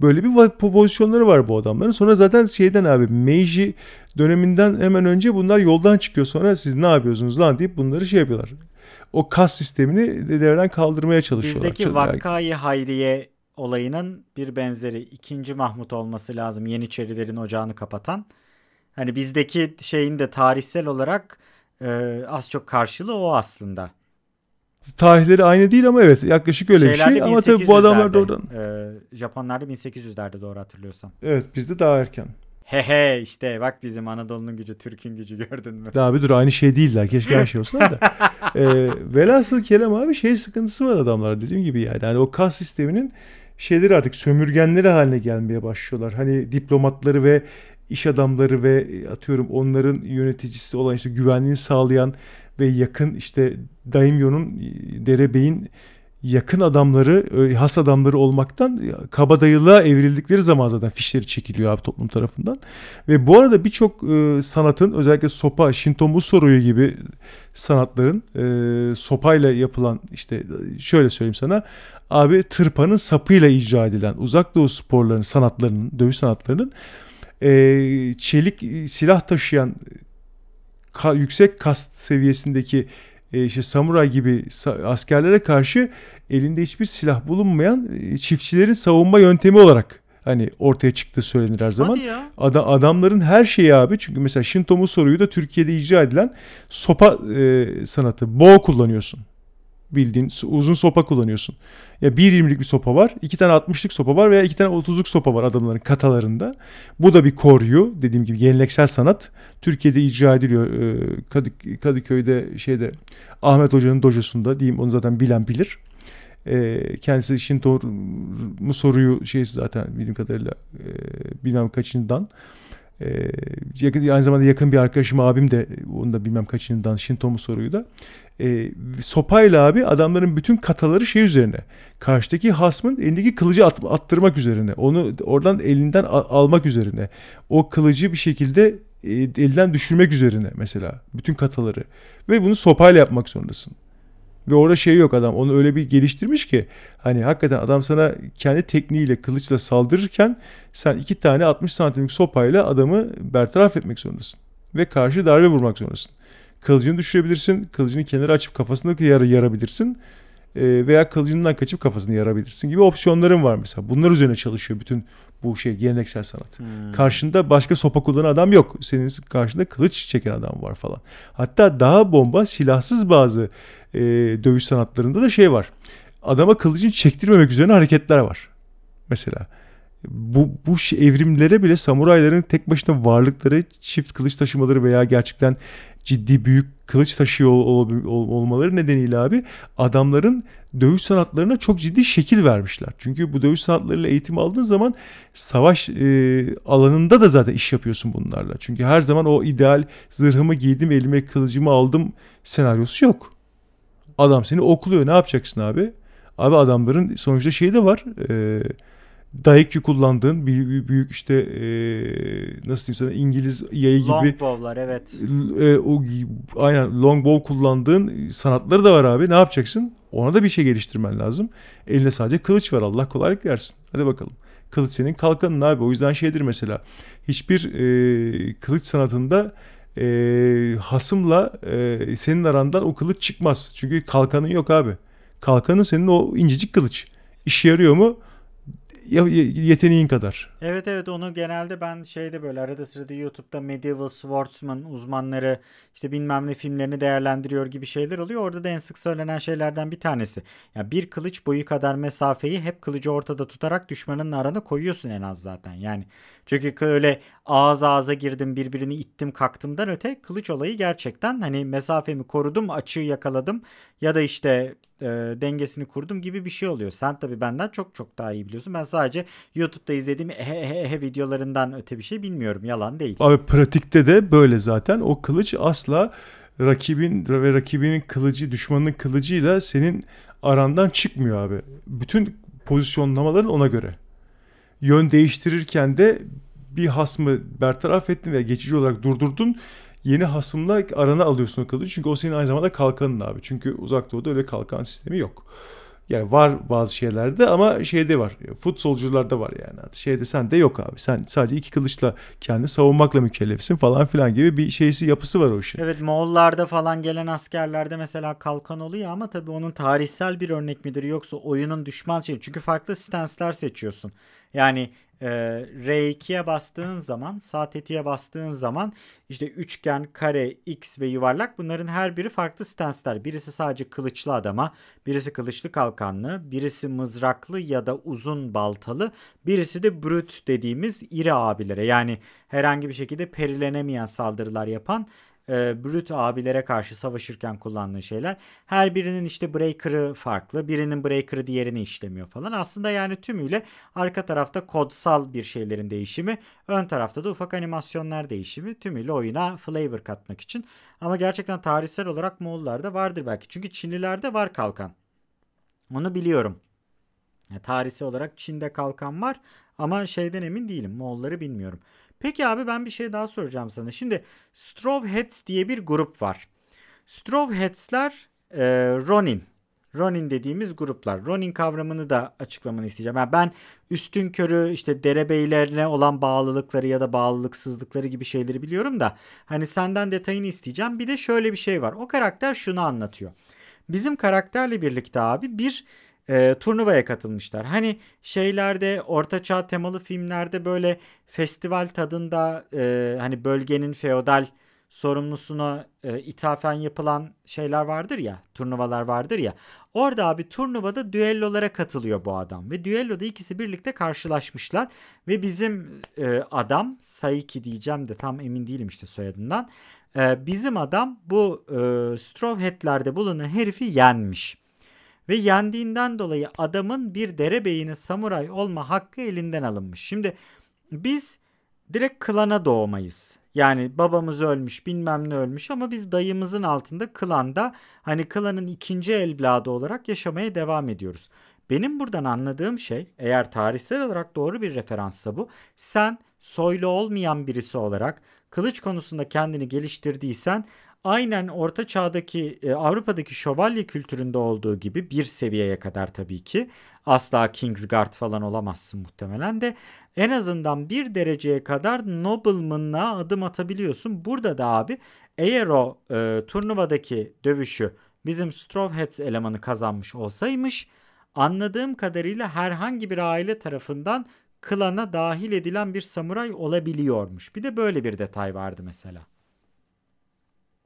Böyle bir pozisyonları var bu adamların. Sonra zaten şeyden abi Meiji döneminden hemen önce bunlar yoldan çıkıyor. Sonra siz ne yapıyorsunuz lan deyip bunları şey yapıyorlar. O kas sistemini de devreden kaldırmaya çalışıyorlar. Bizdeki Vakkai Hayriye olayının bir benzeri ikinci Mahmut olması lazım. Yeniçerilerin ocağını kapatan. Hani bizdeki şeyin de tarihsel olarak e, az çok karşılığı o aslında. Tarihleri aynı değil ama evet yaklaşık öyle bir Şeylerde şey. Ama tabii bu adamlar da 1800'lerde, oradan. e, Japonlarda 1800'lerde doğru hatırlıyorsam. Evet bizde daha erken. He he işte bak bizim Anadolu'nun gücü, Türk'ün gücü gördün mü? Bir dur aynı şey değiller. Keşke her şey olsalar da. ee, velhasıl kelam abi şey sıkıntısı var adamlar dediğim gibi yani. Hani o kas sisteminin şeyleri artık sömürgenleri haline gelmeye başlıyorlar. Hani diplomatları ve iş adamları ve e, atıyorum onların yöneticisi olan işte güvenliğini sağlayan ve yakın işte daimyo'nun e, derebeyin yakın adamları, e, has adamları olmaktan e, kabadayılığa evrildikleri zaman zaten fişleri çekiliyor abi toplum tarafından. Ve bu arada birçok e, sanatın özellikle sopa, Shinto Musoroyu gibi sanatların sopayla yapılan işte şöyle söyleyeyim sana abi tırpanın sapıyla icra edilen uzak doğu sporlarının sanatlarının dövüş sanatlarının çelik silah taşıyan yüksek kast seviyesindeki e, işte samuray gibi askerlere karşı elinde hiçbir silah bulunmayan e, çiftçilerin savunma yöntemi olarak hani ortaya çıktığı söylenir her zaman. Ada- adamların her şeyi abi çünkü mesela Shinto Musoru'yu da Türkiye'de icra edilen sopa e, sanatı. Boğa kullanıyorsun. Bildiğin uzun sopa kullanıyorsun. Ya 1.20'lik bir sopa var, iki tane 60'lık sopa var veya iki tane 30'luk sopa var adamların katalarında. Bu da bir koryu dediğim gibi geleneksel sanat. Türkiye'de icra ediliyor. E, Kadık- Kadıköy'de şeyde Ahmet Hoca'nın dojosunda diyeyim onu zaten bilen bilir. E, kendisi Shinto Musoru'yu şey zaten bildiğim kadarıyla e, bilmem kaçından. E, yakın, aynı zamanda yakın bir arkadaşım abim de onu da bilmem kaçından Shinto Musoru'yu da. Sopayla abi adamların bütün kataları şey üzerine. Karşıdaki hasmın elindeki kılıcı at- attırmak üzerine. Onu oradan elinden almak üzerine. O kılıcı bir şekilde elden düşürmek üzerine mesela. Bütün kataları. Ve bunu sopayla yapmak zorundasın. Ve orada şey yok adam onu öyle bir geliştirmiş ki hani hakikaten adam sana kendi tekniğiyle kılıçla saldırırken sen iki tane 60 santimlik sopayla adamı bertaraf etmek zorundasın. Ve karşı darbe vurmak zorundasın. Kılıcını düşürebilirsin. Kılıcını kenara açıp kafasını yara yarabilirsin. E, veya kılıcından kaçıp kafasını yarabilirsin gibi opsiyonların var mesela. Bunlar üzerine çalışıyor bütün bu şey geleneksel sanat. Hmm. Karşında başka sopa kullanan adam yok. Senin karşında kılıç çeken adam var falan. Hatta daha bomba silahsız bazı e, dövüş sanatlarında da şey var. Adama kılıcını çektirmemek üzerine hareketler var. Mesela bu, bu evrimlere bile samurayların tek başına varlıkları, çift kılıç taşımaları veya gerçekten ciddi büyük kılıç taşıyor ol, ol, olmaları nedeniyle abi adamların dövüş sanatlarına çok ciddi şekil vermişler. Çünkü bu dövüş sanatlarıyla eğitim aldığın zaman savaş e, alanında da zaten iş yapıyorsun bunlarla. Çünkü her zaman o ideal zırhımı giydim elime kılıcımı aldım senaryosu yok. Adam seni okuluyor ne yapacaksın abi? Abi adamların sonuçta şeyi de var. Eee Daikyu kullandığın büyük, büyük işte e, nasıl diyeyim sana İngiliz yayı gibi. Longbow'lar evet. E, o aynen longbow kullandığın sanatları da var abi. Ne yapacaksın? Ona da bir şey geliştirmen lazım. Elinde sadece kılıç var. Allah kolaylık versin. Hadi bakalım. Kılıç senin kalkanın abi. O yüzden şeydir mesela. Hiçbir e, kılıç sanatında e, hasımla e, senin arandan o kılıç çıkmaz. Çünkü kalkanın yok abi. Kalkanın senin o incecik kılıç. İşe yarıyor mu? Yeteneğin kadar. Evet evet onu genelde ben şeyde böyle arada sırada YouTube'da Medieval Swordsman uzmanları işte bilmem ne filmlerini değerlendiriyor gibi şeyler oluyor. Orada da en sık söylenen şeylerden bir tanesi. Yani bir kılıç boyu kadar mesafeyi hep kılıcı ortada tutarak düşmanın arana koyuyorsun en az zaten. Yani çünkü öyle ağız ağza girdim birbirini ittim kalktımdan öte kılıç olayı gerçekten hani mesafemi korudum açığı yakaladım ya da işte e, dengesini kurdum gibi bir şey oluyor. Sen tabi benden çok çok daha iyi biliyorsun. Ben sadece YouTube'da izlediğim he videolarından öte bir şey bilmiyorum. Yalan değil. Abi pratikte de böyle zaten. O kılıç asla rakibin ve rakibinin kılıcı, düşmanının kılıcıyla senin arandan çıkmıyor abi. Bütün pozisyonlamaların ona göre. Yön değiştirirken de bir hasmı bertaraf ettin ve geçici olarak durdurdun. Yeni hasımla arana alıyorsun o kılıcı. Çünkü o senin aynı zamanda kalkanın abi. Çünkü uzak doğuda öyle kalkan sistemi yok. Yani var bazı şeylerde ama şeyde var. Foot soldier'larda var yani. Şeyde sen de yok abi. Sen sadece iki kılıçla kendi savunmakla mükellefsin falan filan gibi bir şeysi yapısı var o işin. Evet Moğollarda falan gelen askerlerde mesela kalkan oluyor ama tabii onun tarihsel bir örnek midir yoksa oyunun düşman şeyi. Çünkü farklı stanslar seçiyorsun. Yani e, R2'ye bastığın zaman sağ tetiğe bastığın zaman işte üçgen, kare, x ve yuvarlak bunların her biri farklı stanslar. Birisi sadece kılıçlı adama, birisi kılıçlı kalkanlı, birisi mızraklı ya da uzun baltalı, birisi de brut dediğimiz iri abilere. Yani herhangi bir şekilde perilenemeyen saldırılar yapan e, Brute abilere karşı savaşırken kullandığı şeyler. Her birinin işte breaker'ı farklı. Birinin breaker'ı diğerini işlemiyor falan. Aslında yani tümüyle arka tarafta kodsal bir şeylerin değişimi. Ön tarafta da ufak animasyonlar değişimi. Tümüyle oyuna flavor katmak için. Ama gerçekten tarihsel olarak Moğollarda vardır belki. Çünkü Çinlilerde var kalkan. Onu biliyorum. Yani tarihsel olarak Çin'de kalkan var ama şeyden emin değilim. Moğolları bilmiyorum. Peki abi ben bir şey daha soracağım sana. Şimdi Strawheads diye bir grup var. Strawheads'ler e, Ronin. Ronin dediğimiz gruplar. Ronin kavramını da açıklamanı isteyeceğim. Yani ben üstün körü işte derebeylerine olan bağlılıkları ya da bağlılıksızlıkları gibi şeyleri biliyorum da hani senden detayını isteyeceğim. Bir de şöyle bir şey var. O karakter şunu anlatıyor. Bizim karakterle birlikte abi bir e, turnuvaya katılmışlar. Hani şeylerde ortaçağ temalı filmlerde böyle festival tadında e, hani bölgenin feodal sorumlusuna e, ithafen yapılan şeyler vardır ya, turnuvalar vardır ya. Orada abi turnuvada düellolara katılıyor bu adam ve düelloda ikisi birlikte karşılaşmışlar ve bizim e, adam Saiki diyeceğim de tam emin değilim işte soyadından. E, bizim adam bu e, Strawhead'lerde bulunan herifi yenmiş. Ve yendiğinden dolayı adamın bir derebeyinin samuray olma hakkı elinden alınmış. Şimdi biz direkt klana doğmayız. Yani babamız ölmüş bilmem ne ölmüş ama biz dayımızın altında klanda hani klanın ikinci evladı olarak yaşamaya devam ediyoruz. Benim buradan anladığım şey eğer tarihsel olarak doğru bir referanssa bu. Sen soylu olmayan birisi olarak kılıç konusunda kendini geliştirdiysen aynen orta çağdaki e, Avrupa'daki şövalye kültüründe olduğu gibi bir seviyeye kadar tabii ki asla Kingsguard falan olamazsın muhtemelen de en azından bir dereceye kadar nobleman'la adım atabiliyorsun. Burada da abi eğer o e, turnuvadaki dövüşü bizim Strawheads elemanı kazanmış olsaymış anladığım kadarıyla herhangi bir aile tarafından klana dahil edilen bir samuray olabiliyormuş. Bir de böyle bir detay vardı mesela.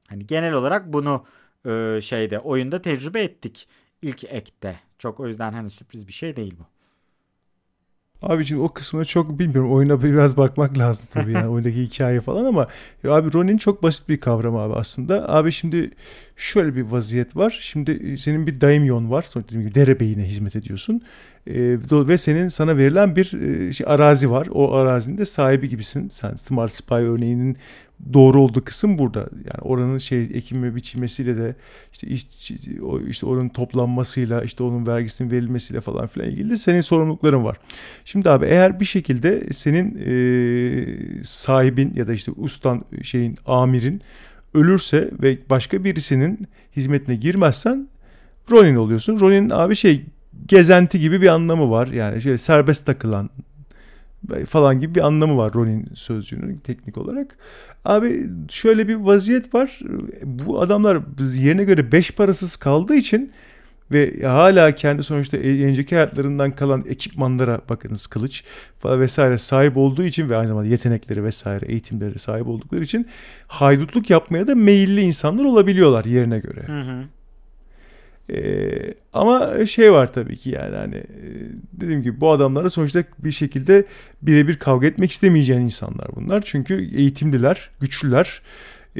Hani genel olarak bunu e, şeyde oyunda tecrübe ettik ilk ekte. Çok o yüzden hani sürpriz bir şey değil bu. Abiciğim o kısmını çok bilmiyorum. Oyuna biraz bakmak lazım tabii yani oyundaki hikaye falan ama abi Ronin çok basit bir kavram abi aslında. Abi şimdi şöyle bir vaziyet var. Şimdi e, senin bir daimyon var. Sonuçta dediğim gibi derebeyine hizmet ediyorsun. Ee, ve senin sana verilen bir e, şey, arazi var. O arazinin de sahibi gibisin. Sen Smart Spy örneğinin doğru olduğu kısım burada. Yani oranın şey ekimi biçilmesiyle de işte iş, işte oranın toplanmasıyla işte onun vergisinin verilmesiyle falan filan ilgili de senin sorumlulukların var. Şimdi abi eğer bir şekilde senin e, sahibin ya da işte ustan şeyin amirin ölürse ve başka birisinin hizmetine girmezsen Ronin oluyorsun. Ronin abi şey gezenti gibi bir anlamı var. Yani şöyle serbest takılan falan gibi bir anlamı var Ronin sözcüğünün teknik olarak. Abi şöyle bir vaziyet var. Bu adamlar yerine göre beş parasız kaldığı için ve hala kendi sonuçta e, önceki hayatlarından kalan ekipmanlara bakınız kılıç falan vesaire sahip olduğu için ve aynı zamanda yetenekleri vesaire eğitimleri sahip oldukları için haydutluk yapmaya da meyilli insanlar olabiliyorlar yerine göre. Hı hı. Ee, ama şey var tabii ki yani hani e, dediğim gibi bu adamlara sonuçta bir şekilde birebir kavga etmek istemeyeceğin insanlar bunlar. Çünkü eğitimliler, güçlüler.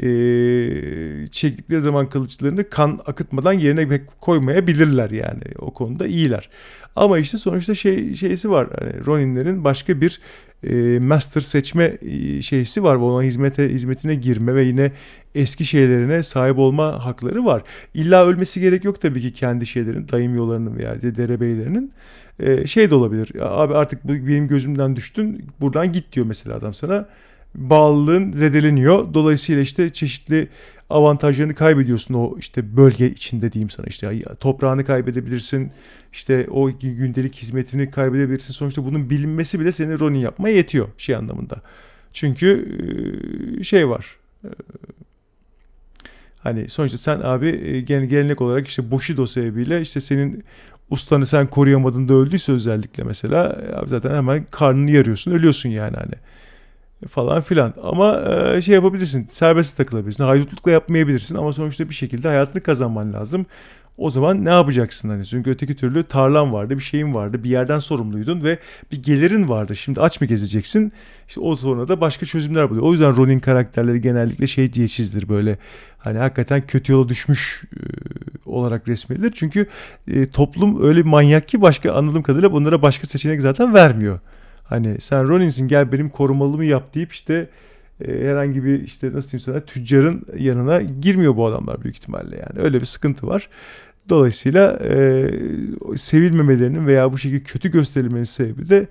Ee, çektikleri zaman kılıçlarını kan akıtmadan yerine koymayabilirler yani o konuda iyiler. Ama işte sonuçta şey şeysi var. Hani Ronin'lerin başka bir e, master seçme e, şeysi var. Ona hizmete hizmetine girme ve yine eski şeylerine sahip olma hakları var. İlla ölmesi gerek yok tabii ki kendi şeylerin, dayım yollarının veya derebeylerinin. E, şey de olabilir. Abi artık bu benim gözümden düştün. Buradan git diyor mesela adam sana. Bağlılığın zedeleniyor. Dolayısıyla işte çeşitli avantajlarını kaybediyorsun o işte bölge içinde diyeyim sana. İşte toprağını kaybedebilirsin işte o gündelik hizmetini kaybedebilirsin. Sonuçta bunun bilinmesi bile seni Ronin yapmaya yetiyor şey anlamında. Çünkü şey var hani sonuçta sen abi gelenek olarak işte Bushido sebebiyle işte senin ustanı sen koruyamadın da öldüyse özellikle mesela abi zaten hemen karnını yarıyorsun ölüyorsun yani hani falan filan. Ama e, şey yapabilirsin. Serbest takılabilirsin. Haydutlukla yapmayabilirsin ama sonuçta bir şekilde hayatını kazanman lazım. O zaman ne yapacaksın hani? Çünkü öteki türlü tarlan vardı, bir şeyin vardı, bir yerden sorumluydun ve bir gelirin vardı. Şimdi aç mı gezeceksin? İşte o sonra da başka çözümler buluyor. O yüzden Ronin karakterleri genellikle şey diye çizdir böyle hani hakikaten kötü yola düşmüş e, olarak resmedilir. Çünkü e, toplum öyle manyak ki başka anladığım kadarıyla bunlara başka seçenek zaten vermiyor. Hani sen Rollins'in gel benim korumalımı yap deyip işte e, herhangi bir işte nasıl diyeyim sana tüccarın yanına girmiyor bu adamlar büyük ihtimalle yani. Öyle bir sıkıntı var. Dolayısıyla e, sevilmemelerinin veya bu şekilde kötü gösterilmenin sebebi de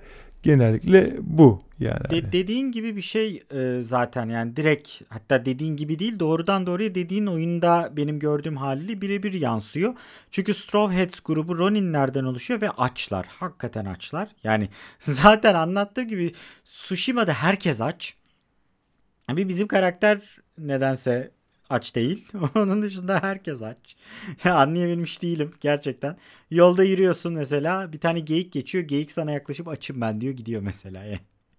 genellikle bu yani. De- dediğin gibi bir şey e, zaten yani direkt hatta dediğin gibi değil doğrudan doğruya dediğin oyunda benim gördüğüm haliyle birebir yansıyor. Çünkü Straw Hats grubu Ronin'lerden oluşuyor ve açlar. Hakikaten açlar. Yani zaten anlattığı gibi Tsushima'da herkes aç. Bir bizim karakter nedense aç değil. Onun dışında herkes aç. Anlayabilmiş değilim gerçekten. Yolda yürüyorsun mesela bir tane geyik geçiyor. Geyik sana yaklaşıp açım ben diyor gidiyor mesela.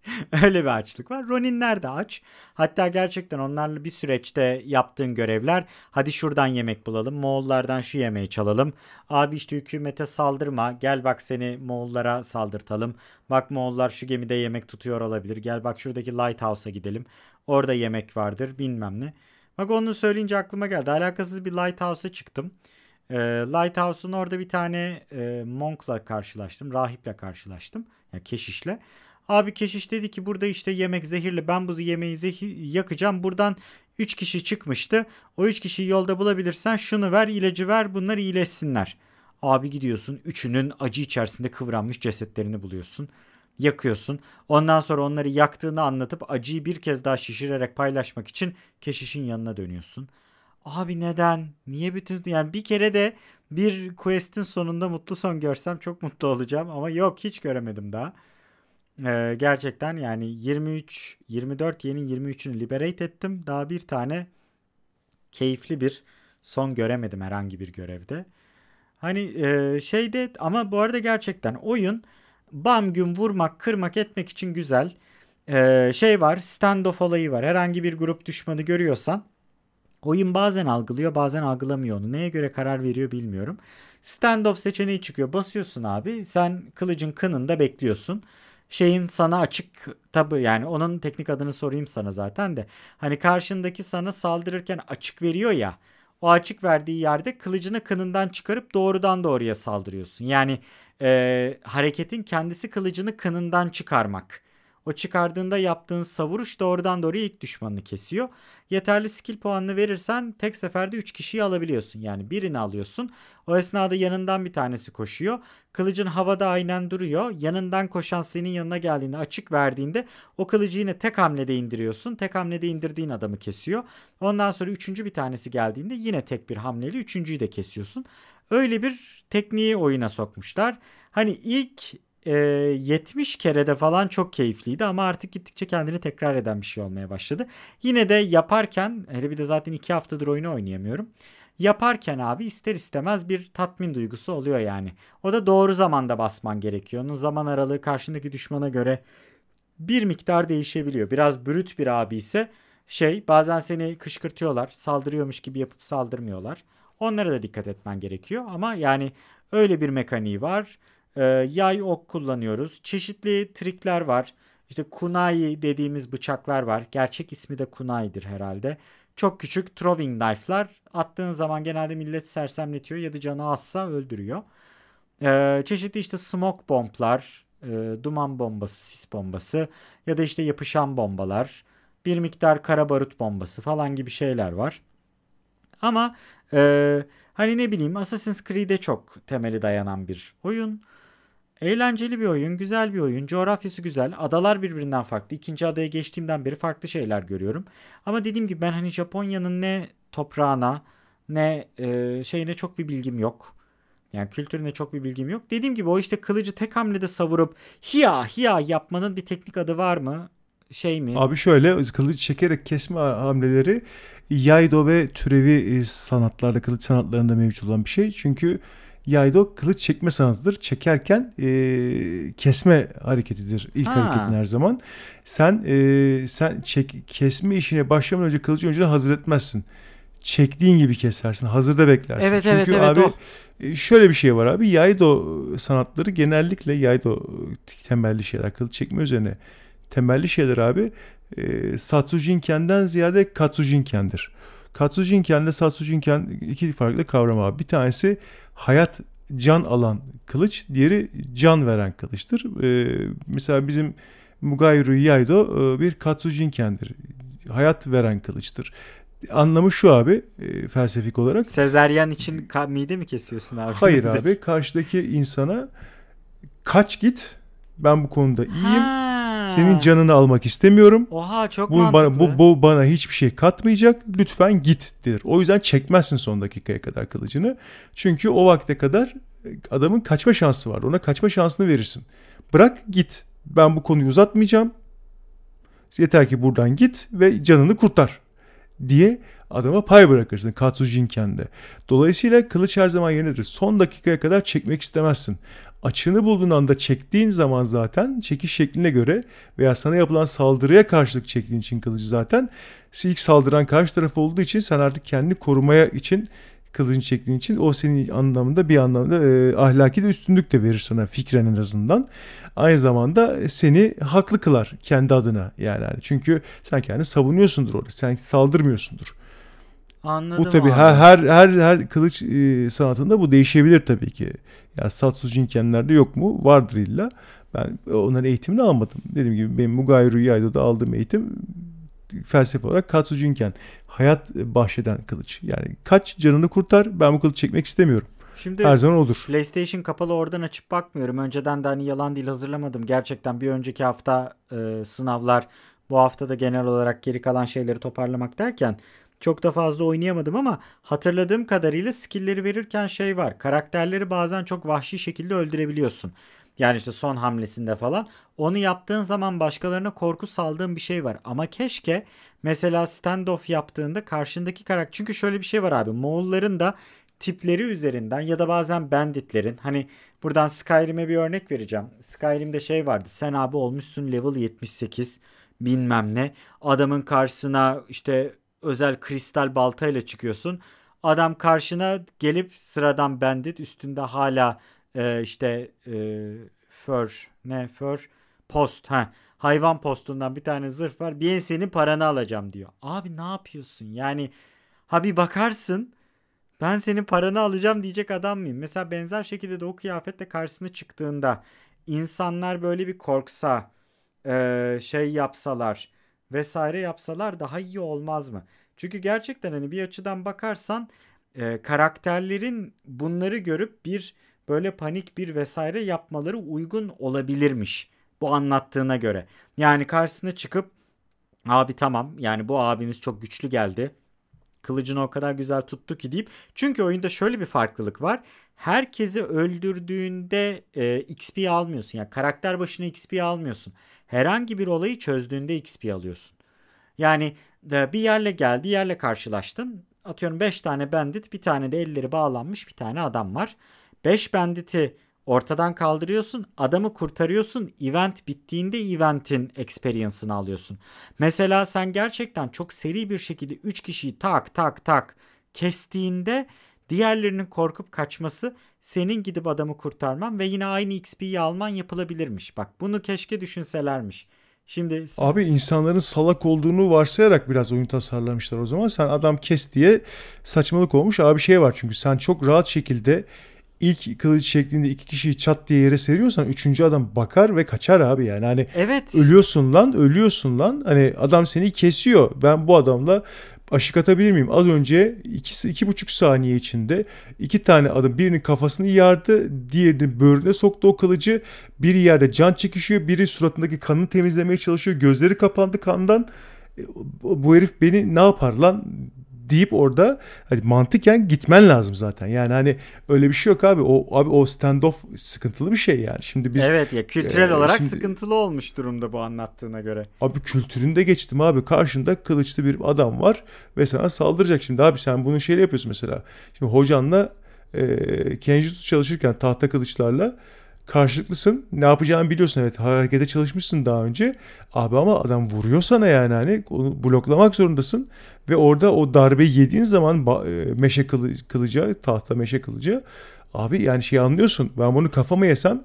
Öyle bir açlık var. Roninler de aç. Hatta gerçekten onlarla bir süreçte yaptığın görevler hadi şuradan yemek bulalım. Moğollardan şu yemeği çalalım. Abi işte hükümete saldırma. Gel bak seni Moğollara saldırtalım. Bak Moğollar şu gemide yemek tutuyor olabilir. Gel bak şuradaki lighthouse'a gidelim. Orada yemek vardır bilmem ne. Bak onu söyleyince aklıma geldi. Alakasız bir lighthouse'a çıktım. E, Lighthouse'un orada bir tane e, monkla karşılaştım. Rahiple karşılaştım. Yani keşişle. Abi keşiş dedi ki burada işte yemek zehirli. Ben bu yemeği zehir yakacağım. Buradan 3 kişi çıkmıştı. O 3 kişiyi yolda bulabilirsen şunu ver ilacı ver bunlar iyileşsinler. Abi gidiyorsun üçünün acı içerisinde kıvranmış cesetlerini buluyorsun yakıyorsun. Ondan sonra onları yaktığını anlatıp acıyı bir kez daha şişirerek paylaşmak için keşişin yanına dönüyorsun. Abi neden? Niye bütün yani bir kere de bir quest'in sonunda mutlu son görsem çok mutlu olacağım ama yok hiç göremedim daha. Ee, gerçekten yani 23 24 yeni 23'ünü liberate ettim. Daha bir tane keyifli bir son göremedim herhangi bir görevde. Hani e, şeyde ama bu arada gerçekten oyun bam gün vurmak, kırmak etmek için güzel. Ee, şey var, standoff olayı var. Herhangi bir grup düşmanı görüyorsan oyun bazen algılıyor, bazen algılamıyor onu. Neye göre karar veriyor bilmiyorum. Standoff seçeneği çıkıyor. Basıyorsun abi. Sen kılıcın kınında bekliyorsun şeyin sana açık tabi yani onun teknik adını sorayım sana zaten de. Hani karşındaki sana saldırırken açık veriyor ya. O açık verdiği yerde kılıcını kınından çıkarıp doğrudan doğruya saldırıyorsun. Yani e, hareketin kendisi kılıcını kınından çıkarmak. O çıkardığında yaptığın savuruş doğrudan doğruya ilk düşmanını kesiyor. Yeterli skill puanını verirsen tek seferde 3 kişiyi alabiliyorsun. Yani birini alıyorsun. O esnada yanından bir tanesi koşuyor. Kılıcın havada aynen duruyor. Yanından koşan senin yanına geldiğinde açık verdiğinde o kılıcı yine tek hamlede indiriyorsun. Tek hamlede indirdiğin adamı kesiyor. Ondan sonra üçüncü bir tanesi geldiğinde yine tek bir hamleyle üçüncüyü de kesiyorsun. Öyle bir tekniği oyuna sokmuşlar. Hani ilk e, 70 kerede falan çok keyifliydi ama artık gittikçe kendini tekrar eden bir şey olmaya başladı. Yine de yaparken hele bir de zaten 2 haftadır oyunu oynayamıyorum. Yaparken abi ister istemez bir tatmin duygusu oluyor yani. O da doğru zamanda basman gerekiyor. Onun zaman aralığı karşındaki düşmana göre bir miktar değişebiliyor. Biraz brüt bir abi ise şey bazen seni kışkırtıyorlar. Saldırıyormuş gibi yapıp saldırmıyorlar. Onlara da dikkat etmen gerekiyor. Ama yani öyle bir mekaniği var. Ee, yay ok kullanıyoruz. Çeşitli trikler var. İşte kunai dediğimiz bıçaklar var. Gerçek ismi de kunai'dir herhalde. Çok küçük throwing knife'lar. Attığın zaman genelde millet sersemletiyor ya da canı azsa öldürüyor. Ee, çeşitli işte smoke bomblar, e, duman bombası, sis bombası ya da işte yapışan bombalar, bir miktar kara barut bombası falan gibi şeyler var. Ama e, hani ne bileyim Assassin's Creed'e çok temeli dayanan bir oyun. Eğlenceli bir oyun, güzel bir oyun. Coğrafyası güzel. Adalar birbirinden farklı. İkinci adaya geçtiğimden beri farklı şeyler görüyorum. Ama dediğim gibi ben hani Japonya'nın ne toprağına ne e, şeyine çok bir bilgim yok. Yani kültürüne çok bir bilgim yok. Dediğim gibi o işte kılıcı tek hamlede savurup hiya hiya yapmanın bir teknik adı var mı? Şey mi? Abi şöyle kılıç çekerek kesme hamleleri yaydo ve türevi e, sanatlarda, kılıç sanatlarında mevcut olan bir şey. Çünkü yaydo kılıç çekme sanatıdır. Çekerken e, kesme hareketidir ilk ha. hareketin her zaman. Sen e, sen çek kesme işine başlamadan önce kılıcı önceden hazır etmezsin. Çektiğin gibi kesersin. Hazırda beklersin. Evet Çünkü evet evet abi, o. E, şöyle bir şey var abi. Yaydo sanatları genellikle yaydo temelli şeyler. Kılıç çekme üzerine temelli şeyler abi. E, Satsujinken'den ziyade Katsujinken'dir. Katsujinken ile Satsujinken iki farklı kavram abi. Bir tanesi hayat can alan kılıç, diğeri can veren kılıçtır. Ee, mesela bizim Mugairu Yaido e, bir Katsujinken'dir. Hayat veren kılıçtır. Anlamı şu abi e, felsefik olarak. Sezeryan için mide mi kesiyorsun abi? Hayır abi karşıdaki insana kaç git ben bu konuda iyiyim. Ha senin canını almak istemiyorum. Oha çok bu mantıklı. Bana, bu, bu bana hiçbir şey katmayacak. Lütfen git der. O yüzden çekmezsin son dakikaya kadar kılıcını. Çünkü o vakte kadar adamın kaçma şansı var. Ona kaçma şansını verirsin. Bırak git. Ben bu konuyu uzatmayacağım. Yeter ki buradan git ve canını kurtar diye adama pay bırakırsın Katsujinken'de. Dolayısıyla kılıç her zaman yerindedir. Son dakikaya kadar çekmek istemezsin açığını bulduğun anda çektiğin zaman zaten çekiş şekline göre veya sana yapılan saldırıya karşılık çektiğin için kılıcı zaten ilk saldıran karşı taraf olduğu için sen artık kendini korumaya için kılıcını çektiğin için o senin anlamında bir anlamda e, ahlaki de üstünlük de verir sana fikren en azından. Aynı zamanda seni haklı kılar kendi adına yani. Çünkü sen kendini savunuyorsundur orada. Sen saldırmıyorsundur. Anladım bu tabii her, her her her kılıç e, sanatında bu değişebilir tabii ki. Ya Satsu Jinken'lerde yok mu? Vardır illa. Ben onların eğitimini almadım. Dediğim gibi benim Mugai Rüya'da aldığım eğitim felsefe olarak Katsu Jinken. Hayat bahşeden kılıç. Yani kaç canını kurtar ben bu kılıç çekmek istemiyorum. Şimdi Her zaman odur. PlayStation kapalı oradan açıp bakmıyorum. Önceden de hani yalan değil hazırlamadım. Gerçekten bir önceki hafta e, sınavlar bu hafta da genel olarak geri kalan şeyleri toparlamak derken Çok da fazla oynayamadım ama hatırladığım kadarıyla skill'leri verirken şey var. Karakterleri bazen çok vahşi şekilde öldürebiliyorsun. Yani işte son hamlesinde falan. Onu yaptığın zaman başkalarına korku saldığın bir şey var. Ama keşke mesela standoff yaptığında karşındaki karakter... Çünkü şöyle bir şey var abi. Moğolların da tipleri üzerinden ya da bazen banditlerin hani buradan Skyrim'e bir örnek vereceğim. Skyrim'de şey vardı. Sen abi olmuşsun level 78 bilmem ne. Adamın karşısına işte özel kristal baltayla çıkıyorsun. Adam karşına gelip sıradan bandit üstünde hala e, işte e, fur ne fur post ha hayvan postundan bir tane zırh var. Bir senin paranı alacağım diyor. Abi ne yapıyorsun? Yani ha bir bakarsın ben senin paranı alacağım diyecek adam mıyım? Mesela benzer şekilde de o kıyafetle karşısına çıktığında insanlar böyle bir korksa e, şey yapsalar vesaire yapsalar daha iyi olmaz mı? Çünkü gerçekten hani bir açıdan bakarsan e, karakterlerin bunları görüp bir böyle panik bir vesaire yapmaları uygun olabilirmiş bu anlattığına göre. Yani karşısına çıkıp abi tamam yani bu abimiz çok güçlü geldi. Kılıcını o kadar güzel tuttu ki deyip. Çünkü oyunda şöyle bir farklılık var. Herkesi öldürdüğünde e, XP almıyorsun. Yani karakter başına XP almıyorsun. Herhangi bir olayı çözdüğünde XP alıyorsun. Yani e, bir yerle gel, bir yerle karşılaştın. Atıyorum 5 tane bandit, bir tane de elleri bağlanmış bir tane adam var. 5 banditi ortadan kaldırıyorsun, adamı kurtarıyorsun. Event bittiğinde eventin experience'ını alıyorsun. Mesela sen gerçekten çok seri bir şekilde 3 kişiyi tak tak tak kestiğinde diğerlerinin korkup kaçması senin gidip adamı kurtarman ve yine aynı XP'yi alman yapılabilirmiş. Bak bunu keşke düşünselermiş. Şimdi abi insanların salak olduğunu varsayarak biraz oyun tasarlamışlar o zaman. Sen adam kes diye saçmalık olmuş. Abi şey var çünkü sen çok rahat şekilde ilk kılıç şeklinde iki kişiyi çat diye yere seriyorsan üçüncü adam bakar ve kaçar abi yani. Hani evet. ölüyorsun lan ölüyorsun lan. Hani adam seni kesiyor. Ben bu adamla aşık atabilir miyim? Az önce iki, iki buçuk saniye içinde iki tane adam birinin kafasını yardı, diğerinin böğrüne soktu o kılıcı. Biri yerde can çekişiyor, biri suratındaki kanını temizlemeye çalışıyor. Gözleri kapandı kandan. E, bu herif beni ne yapar lan deyip orada hani mantıken gitmen lazım zaten. Yani hani öyle bir şey yok abi. O abi o standoff sıkıntılı bir şey yani. Şimdi biz Evet ya kültürel e, olarak şimdi, sıkıntılı olmuş durumda bu anlattığına göre. Abi kültüründe geçtim abi. Karşında kılıçlı bir adam var ve sana saldıracak. Şimdi abi sen bunu şeyle yapıyorsun mesela. Şimdi hocanla e, Kenjutsu çalışırken tahta kılıçlarla karşılıklısın. Ne yapacağını biliyorsun evet harekete çalışmışsın daha önce. Abi ama adam vuruyor sana yani hani onu bloklamak zorundasın. Ve orada o darbe yediğin zaman e, meşe kılıca, tahta meşe kılıca abi yani şey anlıyorsun. Ben bunu kafama yesem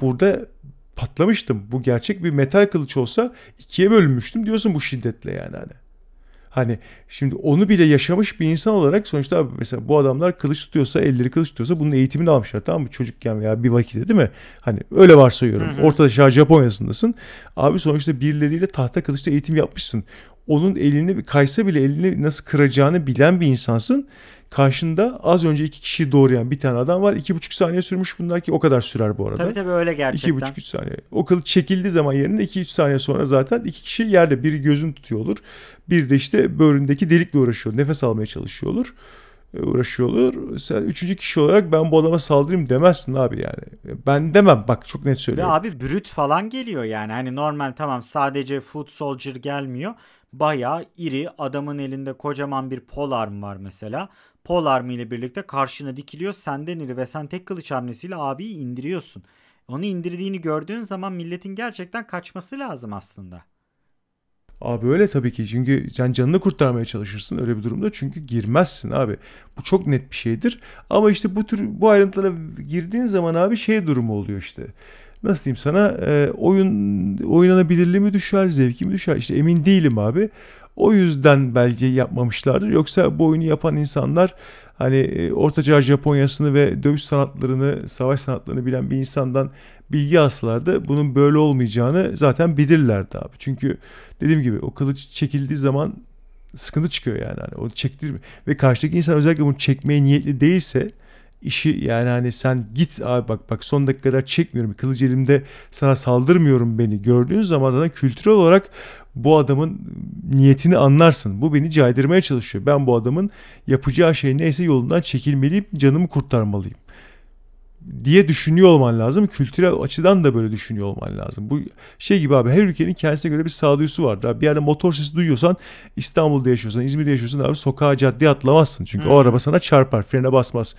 burada patlamıştım. Bu gerçek bir metal kılıç olsa ikiye bölünmüştüm diyorsun bu şiddetle yani hani. Hani şimdi onu bile yaşamış bir insan olarak sonuçta abi mesela bu adamlar kılıç tutuyorsa, elleri kılıç tutuyorsa bunun eğitimini almışlar tamam mı? Çocukken veya bir vakitte değil mi? Hani öyle varsayıyorum. Hı hı. Ortada Japonya'sındasın. Abi sonuçta birileriyle tahta kılıçta eğitim yapmışsın. Onun elini kaysa bile elini nasıl kıracağını bilen bir insansın. Karşında az önce iki kişiyi doğrayan bir tane adam var. İki buçuk saniye sürmüş bunlar ki o kadar sürer bu arada. Tabii tabii öyle gerçekten. İki buçuk üç saniye. O kılıç çekildiği zaman yerine iki üç saniye sonra zaten iki kişi yerde. Biri gözünü tutuyor olur. Bir de işte böğründeki delikle uğraşıyor. Nefes almaya çalışıyor olur. E, uğraşıyor olur. Sen üçüncü kişi olarak ben bu adama saldırayım demezsin abi yani. Ben demem bak çok net söylüyorum. Ve abi brüt falan geliyor yani. Hani normal tamam sadece foot soldier gelmiyor. Bayağı iri adamın elinde kocaman bir polarm var mesela. Polarm ile birlikte karşına dikiliyor senden iri ve sen tek kılıç hamlesiyle abiyi indiriyorsun. Onu indirdiğini gördüğün zaman milletin gerçekten kaçması lazım aslında. Abi öyle tabii ki çünkü sen canını kurtarmaya çalışırsın öyle bir durumda çünkü girmezsin abi. Bu çok net bir şeydir. Ama işte bu tür bu ayrıntılara girdiğin zaman abi şey durumu oluyor işte. Nasıl diyeyim sana e, oyun oynanabilirliği mi düşer zevki mi düşer işte emin değilim abi. O yüzden belki yapmamışlardır. Yoksa bu oyunu yapan insanlar hani e, Ortaçağ Japonyasını ve dövüş sanatlarını, savaş sanatlarını bilen bir insandan bilgi alsalardı bunun böyle olmayacağını zaten bilirlerdi abi. Çünkü dediğim gibi o kılıç çekildiği zaman sıkıntı çıkıyor yani. Hani o çektir ve karşıdaki insan özellikle bunu çekmeye niyetli değilse işi yani hani sen git abi bak bak son dakika kadar çekmiyorum. Kılıç elimde sana saldırmıyorum beni gördüğün zaman zaten kültürel olarak bu adamın niyetini anlarsın. Bu beni caydırmaya çalışıyor. Ben bu adamın yapacağı şey neyse yolundan çekilmeliyim, canımı kurtarmalıyım diye düşünüyor olman lazım. Kültürel açıdan da böyle düşünüyor olman lazım. Bu şey gibi abi her ülkenin kendisine göre bir sağduyusu vardır. Abi bir yerde motor sesi duyuyorsan İstanbul'da yaşıyorsan, İzmir'de yaşıyorsan abi sokağa caddeye atlamazsın. Çünkü hmm. o araba sana çarpar, frene basmaz.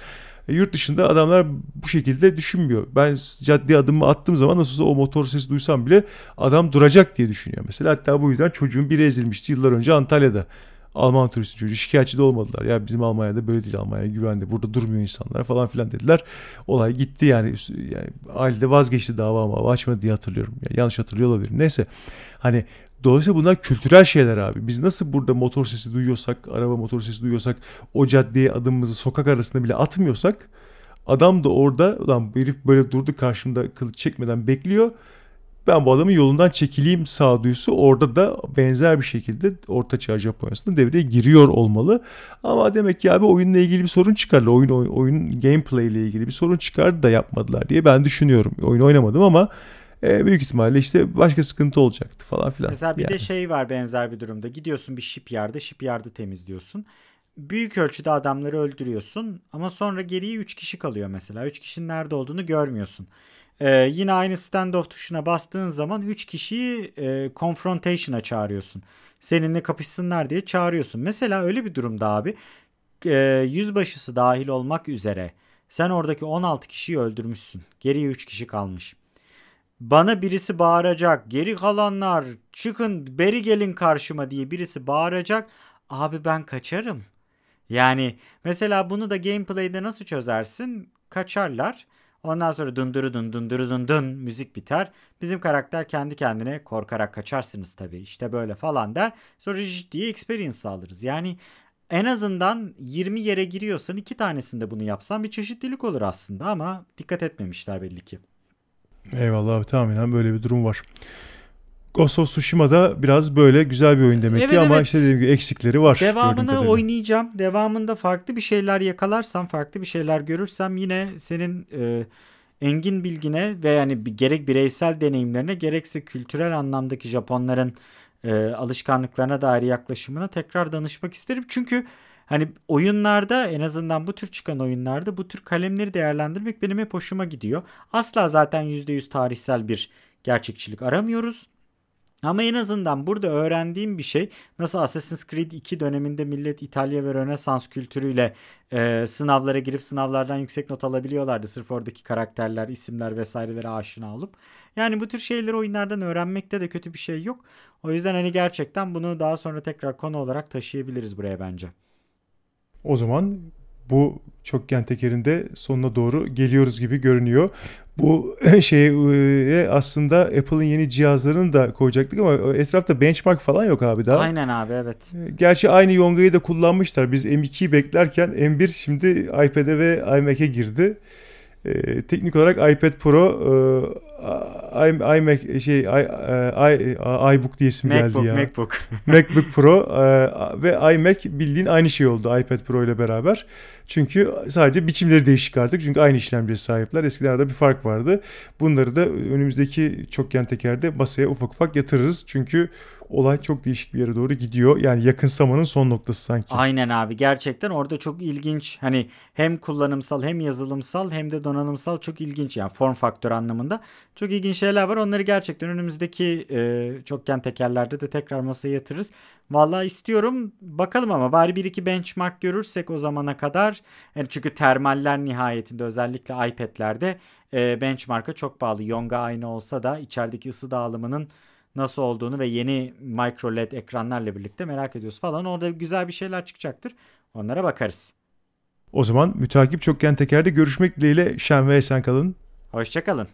E, yurt dışında adamlar bu şekilde düşünmüyor. Ben caddeye adımımı attığım zaman nasılsa o motor sesi duysam bile adam duracak diye düşünüyor. Mesela hatta bu yüzden çocuğun biri ezilmişti yıllar önce Antalya'da. Alman turisti çocuğu şikayetçi de olmadılar. Ya bizim Almanya'da böyle değil Almanya güvende. Burada durmuyor insanlar falan filan dediler. Olay gitti yani. yani ailede vazgeçti dava ama açmadı diye hatırlıyorum. Yani yanlış hatırlıyor olabilirim. Neyse. Hani Dolayısıyla bunlar kültürel şeyler abi. Biz nasıl burada motor sesi duyuyorsak, araba motor sesi duyuyorsak, o caddeye adımımızı sokak arasında bile atmıyorsak, adam da orada, ulan herif böyle durdu karşımda kılıç çekmeden bekliyor ben bu adamın yolundan çekileyim sağduyusu orada da benzer bir şekilde Orta Çağ Japonya'sında devreye giriyor olmalı. Ama demek ki abi oyunla ilgili bir sorun çıkardı. Oyun, oyun, oyun gameplay ile ilgili bir sorun çıkardı da yapmadılar diye ben düşünüyorum. Oyun oynamadım ama e, büyük ihtimalle işte başka sıkıntı olacaktı falan filan. Mesela bir yani. de şey var benzer bir durumda. Gidiyorsun bir shipyard'a, shipyard'ı temizliyorsun. Büyük ölçüde adamları öldürüyorsun ama sonra geriye 3 kişi kalıyor mesela. 3 kişinin nerede olduğunu görmüyorsun. Ee, yine aynı standoff tuşuna bastığın zaman 3 kişiyi e, confrontation'a çağırıyorsun. Seninle kapışsınlar diye çağırıyorsun. Mesela öyle bir durumda abi e, yüzbaşısı dahil olmak üzere sen oradaki 16 kişiyi öldürmüşsün. Geriye 3 kişi kalmış. Bana birisi bağıracak. Geri kalanlar çıkın beri gelin karşıma diye birisi bağıracak. Abi ben kaçarım. Yani mesela bunu da gameplay'de nasıl çözersin? Kaçarlar. Ondan sonra dındırı dın dındırı dın dın müzik biter. Bizim karakter kendi kendine korkarak kaçarsınız tabii işte böyle falan der. Sonra diye experience alırız. Yani en azından 20 yere giriyorsan iki tanesinde bunu yapsan bir çeşitlilik olur aslında ama dikkat etmemişler belli ki. Eyvallah abi tahminen böyle bir durum var. Ghost of Tsushima'da biraz böyle güzel bir oyun demek evet, ki ama evet. işte dediğim gibi eksikleri var. Devamını oynayacağım. Devamında farklı bir şeyler yakalarsam, farklı bir şeyler görürsem yine senin e, engin bilgine ve yani bir, gerek bireysel deneyimlerine gerekse kültürel anlamdaki Japonların e, alışkanlıklarına dair yaklaşımına tekrar danışmak isterim. Çünkü hani oyunlarda en azından bu tür çıkan oyunlarda bu tür kalemleri değerlendirmek benim hep hoşuma gidiyor. Asla zaten %100 tarihsel bir gerçekçilik aramıyoruz. Ama en azından burada öğrendiğim bir şey nasıl Assassin's Creed 2 döneminde millet İtalya ve Rönesans kültürüyle e, sınavlara girip sınavlardan yüksek not alabiliyorlardı. Sırf oradaki karakterler, isimler vesairelere aşina olup. Yani bu tür şeyleri oyunlardan öğrenmekte de kötü bir şey yok. O yüzden hani gerçekten bunu daha sonra tekrar konu olarak taşıyabiliriz buraya bence. O zaman bu çokgen tekerinde sonuna doğru geliyoruz gibi görünüyor. Bu şeye aslında Apple'ın yeni cihazlarını da koyacaktık ama etrafta benchmark falan yok abi daha. Aynen abi evet. Gerçi aynı Yonga'yı da kullanmışlar. Biz M2'yi beklerken M1 şimdi iPad'e ve iMac'e girdi. Ee, teknik olarak iPad Pro e, iMac şey I, I, I, iBook diye isim MacBook, geldi ya. MacBook. MacBook Pro e, ve iMac bildiğin aynı şey oldu iPad Pro ile beraber. Çünkü sadece biçimleri değişik artık. Çünkü aynı işlemciye sahipler. Eskiden arada bir fark vardı. Bunları da önümüzdeki çokgen tekerde masaya ufak ufak yatırırız. Çünkü olay çok değişik bir yere doğru gidiyor. Yani yakınsamanın son noktası sanki. Aynen abi gerçekten orada çok ilginç hani hem kullanımsal hem yazılımsal hem de donanımsal çok ilginç yani form faktör anlamında çok ilginç şeyler var. Onları gerçekten önümüzdeki e, çokgen tekerlerde de tekrar masaya yatırırız. Vallahi istiyorum bakalım ama bari bir iki benchmark görürsek o zamana kadar. Yani çünkü termaller nihayetinde özellikle iPad'lerde e, benchmark'a çok bağlı. Yonga aynı olsa da içerideki ısı dağılımının nasıl olduğunu ve yeni micro led ekranlarla birlikte merak ediyoruz falan. Orada güzel bir şeyler çıkacaktır. Onlara bakarız. O zaman mütakip çokgen tekerde görüşmek dileğiyle şen ve esen kalın. Hoşçakalın.